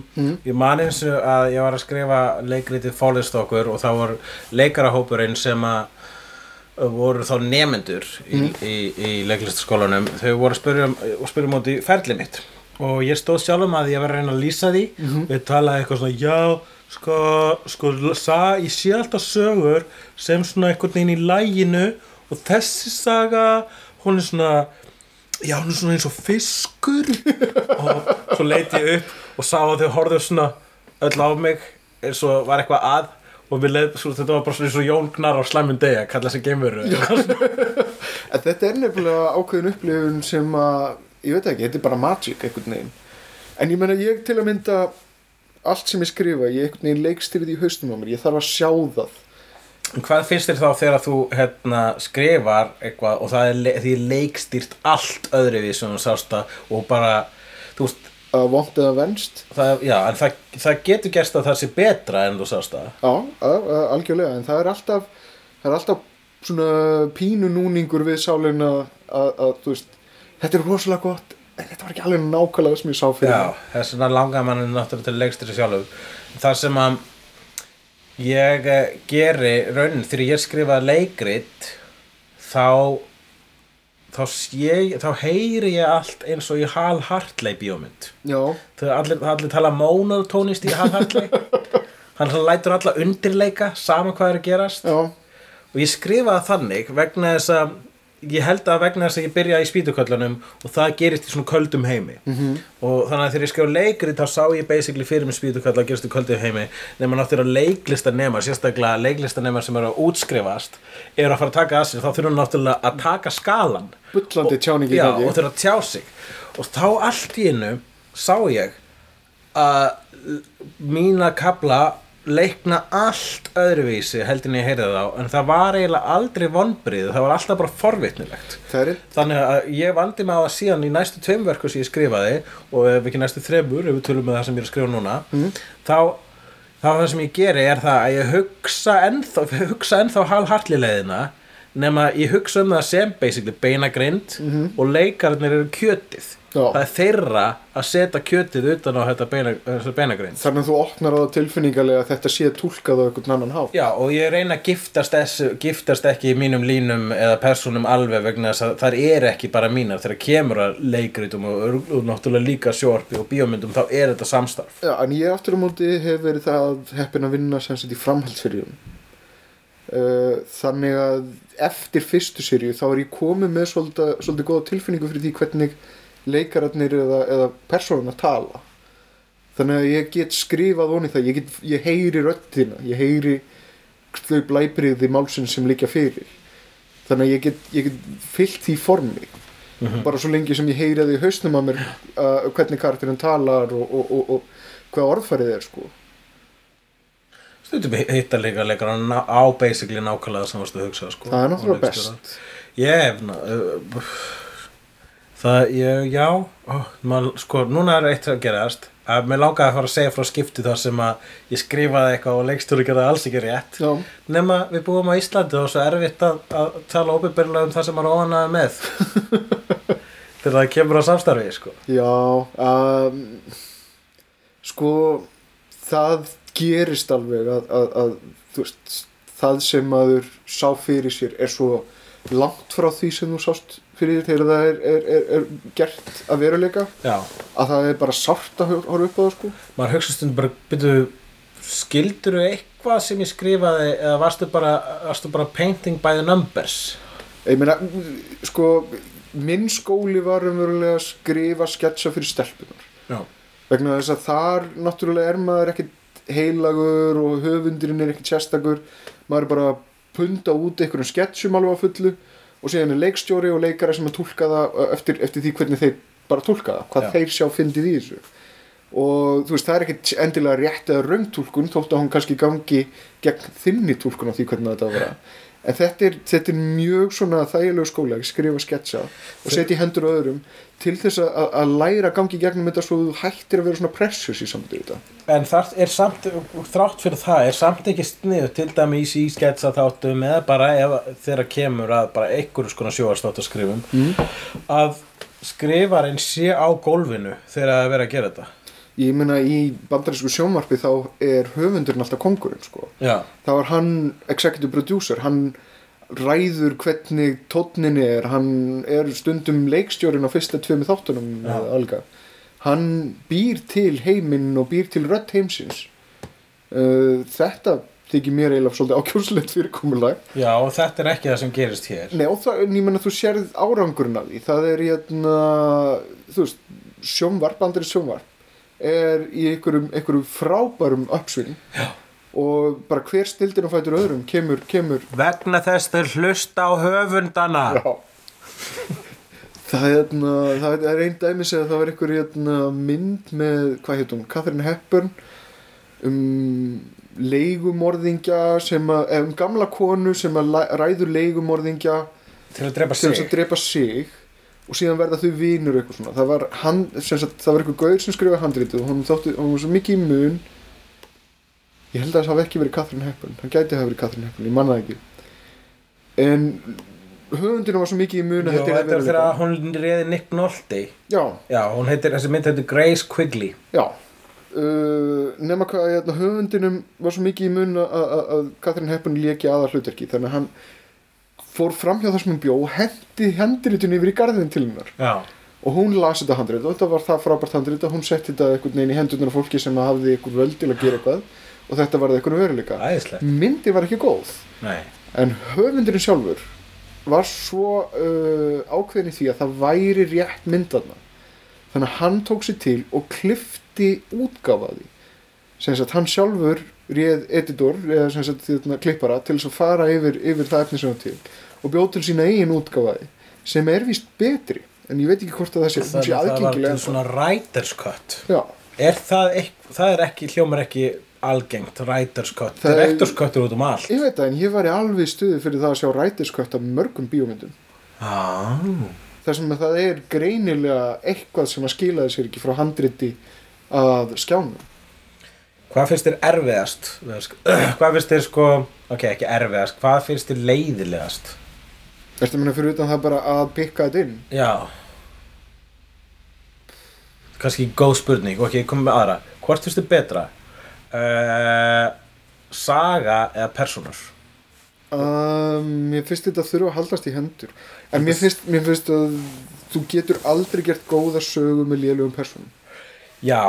Ég man eins og að ég var að skrifa leikritið Fólistokkur og þá var leikarahópurinn sem að voru þá nefendur í, í, í leiklistaskólanum þau voru að spyrja um, spyrja um út í ferli mitt og ég stóð sjálfum að ég var að reyna að lýsa því. Og ég talaði eitthvað svona já, sko, sko sa, ég sé alltaf sögur sem svona einhvern veginn í læginu og þessi saga hún er svona já, hún er svona eins og fiskur. Og svo leiti ég upp og sá að þau horfðu svona öll á mig eins og var eitthvað að. Og við leið, svo, þetta var bara svona eins og Jón Gnar á slæmum degi að kalla geimveru. En þetta er nefnilega ákveðin upplifun sem að, ég veit ekki, þetta er bara magic einhvern veginn. En ég meina ég til að mynda allt sem ég skrifa, ég einhvern veginn leikstýrið í haustum á mér, ég þarf að sjá það. Hvað finnst þér þá þegar þú hérna, skrifar eitthvað og það er því leikstýrt allt öðru við sem þú sást að og bara, þú veist, Að vont eða venst, það, já, en það, það getur gerst að það sé betra en þú sást að. já, að, að, algjörlega, en það er alltaf, það er alltaf svona pínu núningur við sálina að, að, þú veist, þetta er rosalega gott, en þetta var ekki alveg nákvæmlega sem ég sá fyrir. Já, þess vegna langar mann náttúrulega til leikstýri sjálfur. Það sem að ég eh, geri raunin þegar ég skrifa leikrit þá þá, sé, þá heyri ég allt eins og í Hal Hartley bíómynd. Þegar allir, allir tala monotónist í Hal Hartley hann lætur alla undirleika sama hvað er að gerast já, og ég skrifaði þannig vegna þess að ég held að vegna þess að ég byrja í spýtuköllunum og það gerist í svona köldum heimi. -hmm. og þannig að þegar ég skrifa leikrið þá sá ég basically fyrir mig spýtuköll að gerast í köldum heimi nema náttúrulega leiklistanemar sérstaklega leiklistanemar sem eru að útskrifast eru að fara að taka að sér þá þurfum náttúrulega að taka skalan. Bullandi tjáningi Já, og þurfa að tjá sig. Og þá allt í innu sá ég að mína kabla leikna allt öðruvísi heldur en ég heyrði þá en það var eiginlega aldrei vonbrið það var alltaf bara forvitnilegt. Þannig að ég vandi mig á það síðan í næstu tveim verku sem ég skrifaði og ef ekki næstu þremur, ef við tölum með það sem ég er að skrifa núna þá, þá það sem ég geri er það að ég hugsa ennþá, hugsa ennþá halhartli leiðina nema ég hugsa um það sem basically beinagrind og leikarnir eru kjötið. Það er þeirra að setja kjötið utan á þetta beina, þessa beinagrind þannig að þú opnar á það tilfinningarlega að þetta sé túlkað á einhvern annan hátt. Já, og ég reyna að giftast, þessu, giftast ekki í mínum línum eða persónum alveg vegna þess að þær eru ekki bara mínar þegar kemur að leikritum og, og náttúrulega líka sjórpi og bíómyndum þá er þetta samstarf Já, en ég aftur á móti hef verið það heppin að vinna sem sagt í framhaldsseríum. Uh, þannig að eftir fyrstu seríu þá er ég komið með svolítið, svolítið því leikararnir eða, eða persónuna tala. Þannig að ég get skrifað onni það, ég, get, ég heyri röddina, ég heyri þau blæbriði málsinn sem liggja fyrir. Þannig að ég get, ég get fyllt því formi. bara svo lengi sem ég heyri það í hausnum að mér uh, hvernig karakterinn talar og, og, og, og hvað orðfærið er sko Stundum hitta líka leikar á basically nákvæmlega sem varstu að hugsa sko, það er náttúrulega best Ég hef ná- uh, Það, ég, já ó, man, sko, núna er eitt að gerast. Að mér langaði að fara að segja frá skipti þar sem að ég skrifaði eitthvað og leikstjóri gerði alls ekki rétt. Já, nema við búum á Íslandi og svo erfitt að, að tala óbyrðlega um það sem maður er óanaði með. Þegar það kemur á samstarfi sko. já um, sko það gerist alveg að, að, að veist, það sem maður sá fyrir sér er svo langt frá því sem þú sást fyrir þér þegar það er, er, er, er gert að veruleika Já, að það er bara sárt að hor- horfa upp á það sko. Maður hugsa stundum bara byrju, skildur eitthvað sem ég skrifaði eða varstu bara, varstu bara painting by the numbers? Ég meina, sko minn skóli var umverulega að skrifa sketsa fyrir stelpunar Já, vegna þess að þar náttúrulega er maður ekkit heilagur og höfundurinn er ekkit sérstakur. Maður er bara að punda út einhverjum sketsjum alveg á fullu og síðan er leikstjóri og leikara sem að tólka það eftir, eftir því hvernig þeir bara tólka það hvað Já. þeir sjá fyndið í þessu og þú veist það er ekkit endilega rétt eða raungtúlkun þótt að hún kannski gangi gegn þinni túlkun á því hvernig þetta vera en þetta er, þetta er mjög svona þægilegu skóla að skrifa sketsa og setja í hendur öðrum til þess að, að læra að gangi gegnum þetta svo þú hættir að vera svona precious í samtíð þetta En það er samt, þrátt fyrir það, er samt ekki sniðu til dæmis í sketsa þáttum eða bara þegar kemur að bara einhverju skona sjóarstátt að skrifum mm. að skrifarinn sé á gólfinu þegar það er verið að gera þetta. Ég meina í bandarísku sjónvarpi þá er höfundurinn alltaf kongurinn sko. Já, þá er hann executive producer hann ræður hvernig tónnin er hann er stundum leikstjórin á fyrsta tveimu þáttunum hann býr til heiminn og býr til rödd heimsins. Uh, þetta þykir mér eiginlega svolítið ákjóslegt fyrirkomulag. Já, og þetta er ekki það sem gerist hér. Nei, og það, ég menna þú sérð árangurinn af því. Það er hérna þú veist, sjónvarp, andri sjónvarp er í einhverjum, einhverjum frábærum uppsving. Já. og bara hver stildin og fætur öðrum kemur, kemur. Vegna þess þeir hlusta á höfundana. Já. Það er, hérna, það er einn dæmis eða það var einhver hérna, mynd með, hvað heit hún, Catherine Hepburn um leigumorðingja sem að, eða um gamla konu sem að ræður leigumorðingja Til að drepa sig. að drepa sig og síðan verða þau vinur eitthvað svona. Það var, hann, sagt, það var eitthvað gaur sem skrifaði handritið og hún þótti, hún var svo mikið í mun. Ég held að það hafi ekki verið Catherine Hepburn. Hann gæti að hafa verið Catherine Hepburn, ég manna það ekki. En höfundinu var svo mikið í mun að þetta er þegar hún reði Nick Nolte. Já, Já, hún heitir, þessi mynd heitir Grace Quigley. Já. Uh, nema hvað höfundinum var svo mikið í mun að, að, að Catherine Hepburn léki aðal hlutverki þannig að hann fór fram hjá hún bjó og hendi handritinu yfir í garðin til hennar. Já, og hún las þetta handrit og þetta var það frábært handrit að hún setti þetta einhvern veginn í hendurnar á fólki sem hafði einhver völd til að gera eitthvað og þetta var það einhvern veruleika. Æðislegt. Myndi var ekki góð Nei, en höfundurinn sjálfur var svo uh, ákveðin í því að það væri rétt myndarna þannig að hann tók sér til og klifti útgáfaði sem sagt hann sjálfur réð editor eða þarna, klippara til þess að fara yfir, yfir það efni sem hann til og bjóð til sína eigin útgáfaði sem er víst betri en ég veit ekki hvort að það sé, hún það, sé það var aðgengilega svona writer's cut já, Er það, það er ekki, hljómar ekki algengt cut Það er- Director's cut er út um allt ég veit það en ég var í alveg stuði fyrir það að sjá rætiskött af mörgum bíómyndum ah. þar sem að það er greinilega eitthvað sem að skilaði sér ekki frá handriti að skjánum Hvað finnst þér erfiðast? Hvað finnst þér sko Ok, ekki erfiðast, hvað finnst þér leiðilegast? Ertu að minna fyrir utan það bara að pikka þetta inn? Já. Kannski góð spurning. Ok, ég kom með aðra. Hvort þér betra? Uh, saga eða personur? Um, mér finnst þetta þurfa að haldast í hendur. En mér finnst, mér finnst að þú getur aldrei gert góða sögu með lélugum personum Já.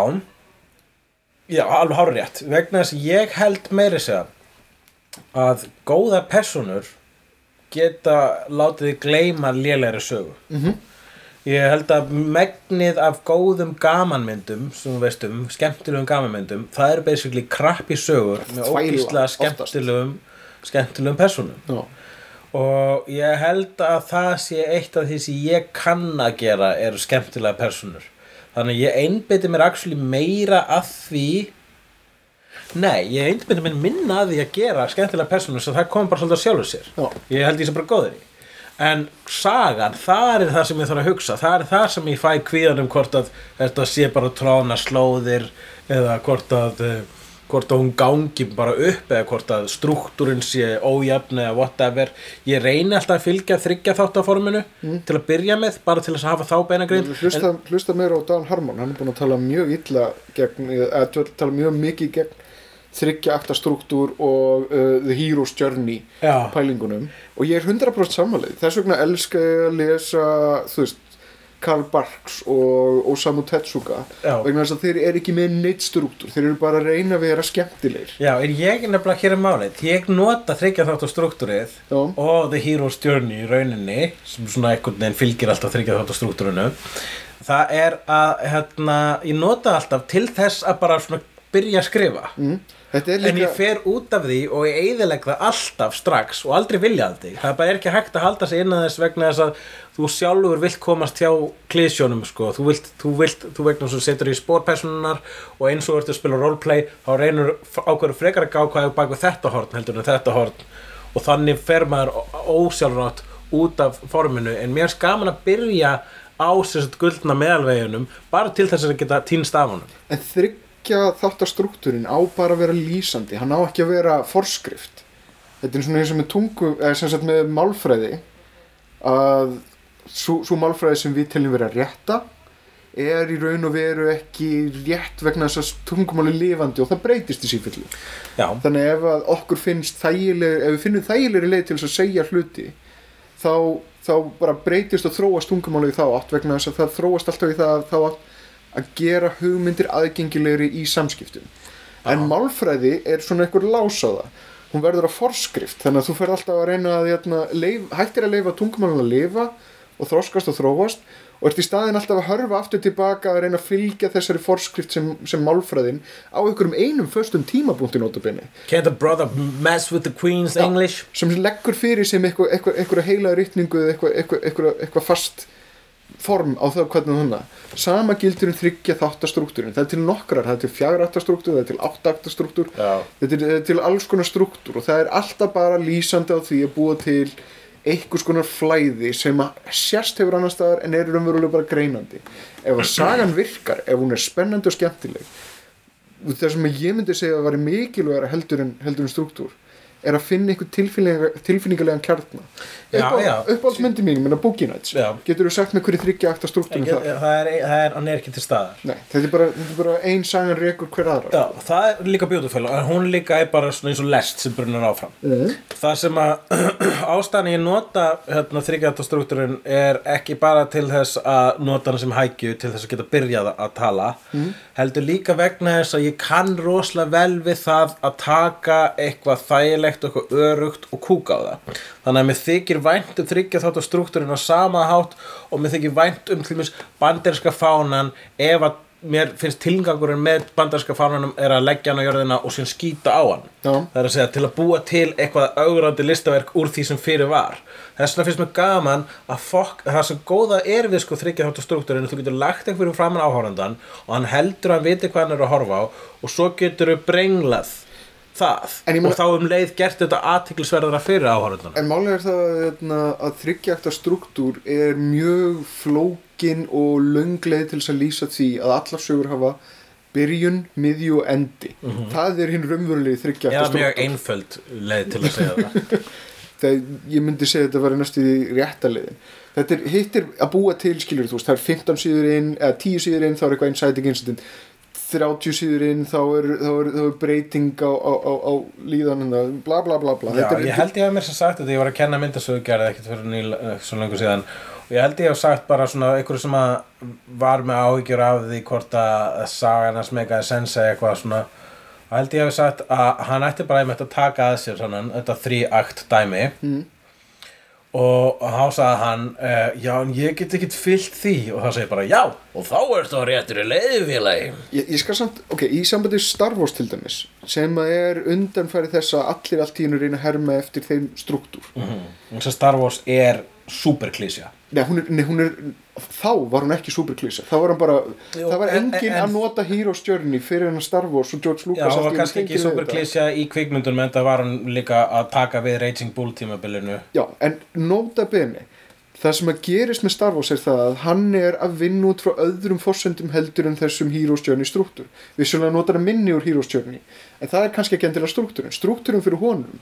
Já, alveg hárið rétt vegna þess að ég held meiri segja að góða personur geta látið þið gleyma lélegri sögu Mhm. Ég held að megnið af góðum gamanmyndum sem þú veist um, skemmtilegum gamanmyndum það eru basically krappi sögur með Þvæla, ógíslega oftast. skemmtilegum skemmtilegum personum Já, og ég held að það sé eitt af því sem ég kann að gera eru skemmtilega personur þannig ég einbytti mér actually meira að því nei, ég einbytti mér minna að því að gera skemmtilega personur svo það kom bara svolítið að sjálfur sér. Já. ég held ég sem bara góður í en sagan, það er það sem ég þarf að hugsa. Það er það sem ég fæ kvíðan um hvort að þetta sé bara tróna slóðir eða hvort að eh, hvort að hún gangi bara upp eða hvort að struktúrin sé ójafn eða whatever. Ég reyni alltaf að fylgja þryggja þáttaforminu til að byrja með bara til þess að hafa þá beinagrind hlusta, hlusta meira á Dan Harmon. Hann er búin að tala mjög illa gegn, eða tala mjög mikið gegn þryggja akta struktúr og uh, The Hero's Journey Já. pælingunum. Og ég er 100% samanleið þess vegna elska ég að lesa þú veist Karl Barks og Osamu Tezuka Já. vegna þess að þeir eru ekki með neitt struktúr. Þeir eru bara að reyna að vera skemmtilegir. Já, en ég er nefnilega hér er málið ég nota þryggja þáttastruktúrið Já. og The Hero's Journey í rauninni sem svona einhvern veginn fylgir alltaf þryggja þáttastruktúrinu það er að hérna, ég nota alltaf til þess að bara svona byrja að skrifa mm. er En líka ég fer út af því og ég eyðilegg það alltaf strax og aldrei viljandi. Það er bara ekki hægt að halda sig innan þess vegna þess að þú sjálfur vilt komast hjá klísjónum sko. Þú vilt, þú vilt, þú vegna svo setur í spórpersonunar og eins og þú ert að spila roleplay þá reynur ákveður frekar að gá hvað er bak við þetta horn heldur en þetta horn og þannig fer maður ósjálfrátt út af forminu en mér er skaman að byrja á sérst guldna meðalveginum bara til þess að geta týnst af honum. en þryggja þáttastruktúrin á bara að vera lýsandi. Hann á ekki að vera forskrift. Þetta er svona eins og með tungu eða sem sagt með málfræði að svo, svo málfræði sem við teljum vera rétta er í raun og veru ekki rétt vegna þess að tungumáli er lifandi og það breytist í sífyllu Já, þannig ef að okkur finnst þægileg ef við finnum þægilegri leið til þess að segja hluti þá, þá bara breytist og þróast tungumálið í þá átt vegna þess að það þróast alltaf í það þá átt að gera hugmyndir aðgengilegri í samskiptum. En málfræði er svona einhver lásaða hún verður að forskrift þannig að þú fer alltaf að reyna að hérna, leif, hættir að leifa tungumálun að lifa og þroskast og þróast og ert í staðin alltaf að hörfa aftur tilbaka að reyna að fylgja þessari forskrift sem, sem málfræðin á einhverjum einum föstum tímabúnti notabene. Can't a brother mess with the queen's English? sem leggur fyrir sem eitthvað heila rytningu eða eitthvað fast form á það hvernig hana sama gildur um þryggja þáttastruktúrin það er til nokkrar, það er til fjagrattastruktúr það er til áttattastruktúr þetta er, til alls konar struktúr og það er alltaf bara lýsandi á því að búa til einhvers konar flæði sem að sérst hefur annar staðar en er raunverulega bara greinandi. Ef að sagan virkar, ef hún er spennandi og skemmtileg það sem ég myndi segja að væri mikilvægara heldur en, heldur en struktúr er að finna einhver tilfinninga, tilfinningarlegan kjartna. Uppáhaldsmyndi mín, minna Boogie Nights. Getur þú sagt með hverju þryggja akta struktúrin Ekki, það? það er, það er, hann er ekki til staðar. Nei, þetta er bara, er bara ein sagan rekur hver aðra. Já, það er líka beautiful en hún líka er bara svona eins og lest sem brunnar áfram. Mhm. það sem að ástæðan ég nota hérna, þryggjartastruktúrin er ekki bara til þess að nota hann sem hækju til þess að geta byrjað að tala Mhm. heldur líka vegna þess að ég kann rosalega vel við það að taka eitthvað þægilegt eitthvað örugt og kúka á það. Þannig að mér þykir vænt um þryggja þátt struktúrin á sama hátt og mér þykir vænt um til mér banderska fánan ef að mér finnst tilgangurinn með banderska fánanum er að leggja hann á jörðina og síðan skýta á hann Já. það er að segja til að búa til eitthvað augrandi listaverk úr því sem fyrir var þess vegna finnst mér gaman að fokk, það sem góða er við sko þryggja þáttu struktúrin þú getur lagt eitthvað fyrir framan áhórandan og hann heldur að hann viti hvað hann er að horfa á og svo getur þau brenglað það meina- og þá um leið gert þetta aðtiklisverðara fyrir áhórandan En málega er það hérna, að þryggjakta struktúr er mjög flókin og löngleið til þess að lýsa því að allar sögur hafa byrjun, miðju og endi. Það er hinn raunverulegi þryggjakta eða mjög struktúr. einföld leið til að segja það Þegar ég myndi segja að þetta var næstu í rétta leiðin. Þetta er, hitt er að búa til, skilur þú veist, það er 15 síður inn, eða 10 síður inn, þá er eitthvað inciting incident. 30 síður inn, þá er, þá er, þá er breyting á, á, á, á líðanina, bla bla bla bla. Já, ég held ég hef mér sem sagt þetta, ég var að kenna myndasögugerð ekkert fyrir nýl, svo lengur síðan og ég held ég hef sagt bara svona einhverju sem að var með áhyggjur af því hvort að sagan hans megaði sensa eitthvað svona held ég hef sagt að hann ætti bara einmitt að taka að sér svona þetta þrý akt dæmi mm. Og þá sagði hann uh, já en ég get ekkert fyllt því. Og þá segir bara já og þá ert þú réttur í leiðfélagi Ég, ég skal samt, ok, í sambandi Star Wars til dæmis, sem að er undanfæri þess að allir allt í hennu reyna að herma eftir þeim struktúr. þess að Star Wars er superklísja Nei, hún er, nei, hún er, þá var hún ekki superklísa. Þá var hann bara, Jú, það var en- enginn en- að nota Hero's Journey fyrir hann Star Wars og George Já, Lucas það var kannski ekki tengir við super þetta. klísja í kvikmyndunum en það var hann líka að taka við Raging Bull tímabilinu Já, en nota bene, það sem að gerist með Star Wars er það að hann er að vinna út frá öðrum forsendum heldur en þessum Hero's Journey struktúr. Vissulega notar hann minni úr Hero's Journey, en það er kannski ekki endilega struktúrin. Struktúrin fyrir honum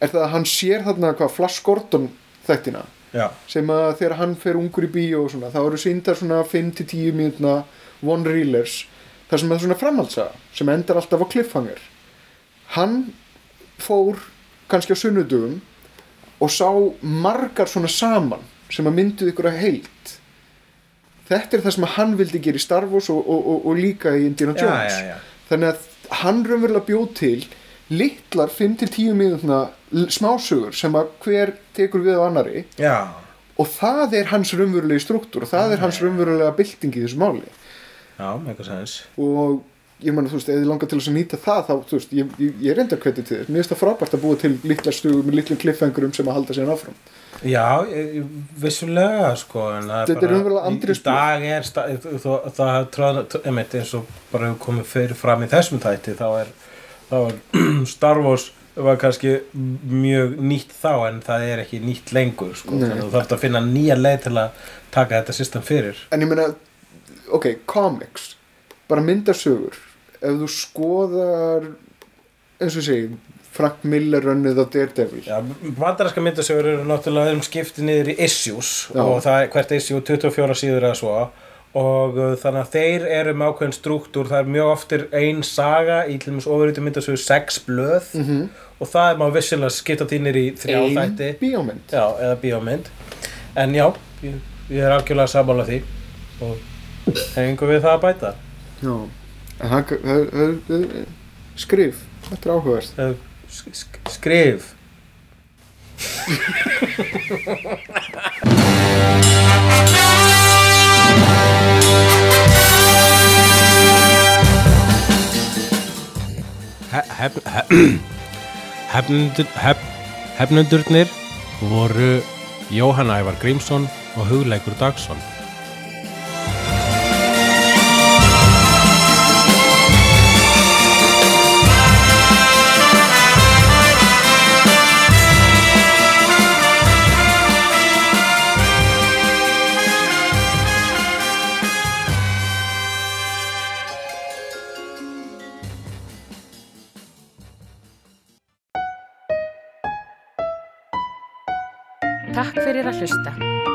er það að hann sér þarna hvað Flash Gordon þættina Já, sem að þegar hann fer ungur í bíó og svona, þá eru síndar svona 5-10 mínútna one reelers þar sem er svona framhaldsaga sem endar alltaf á cliffhanger. Hann fór kannski á sunnudugum og sá margar svona saman sem að mynduð ykkur að heilt þetta er það sem að hann vildi gera í Star Wars og, og, og, og líka í Indiana Já, Jones. já, já. þannig að hann raunverulega bjóð til litlar 5-10 mínútna smásögur sem að hver tekur við á annari já, og það er hans raunverulegi struktúr og það er hans raunverulega bylting í þessu máli. Já, eitthvað sens og ég man að þú veist, ef þið langar til að nýta það þá, þú veist, ég, ég, ég er enda kvetið til þess. Mér finnst það frábært að búa til litla stugum með litlum kliffengurum sem að halda sér áfram. Já, ég- ég- vissulega sko en það er bara- í- Í dag er sta- það, það er tróð, einmitt eins og bara hefur komið fyrir fram í þessum tætti þá er, þá er Star Wars var kannski mjög nýtt þá en það er ekki nýtt lengur sko. Þannig að þú þarf að finna nýja leið til að taka þetta system fyrir en ég meina, ok, comics bara myndasögur ef þú skoðar eins og segi Frank Miller rönnið á Daredevil Já, bandaræska myndasögur eru náttúrulega um skipti niður í issues Já. og það er hvert issue 24 síður eða svo og uh, þannig að þeir eru með ákveðin struktúr, það er mjög oftir ein saga í til dæmis ofurýttu myndasögur sex blöð. -hmm. og það er maður vissilega skipta þínir í þrjá ein þætti. bíómynd. Já, eða bíómynd. En já, ég, ég er algjörlega sammála því. Og hengur við það að bæta? Já, en hann, skrif, þetta er áhugavert. Eh, sk- sk- skrif. He- hef- he- hefnendur- hef- Hefnendurnir voru Jóhann Ævar Grímsson og Hugleikur Dagsson. Fyrir að hlusta.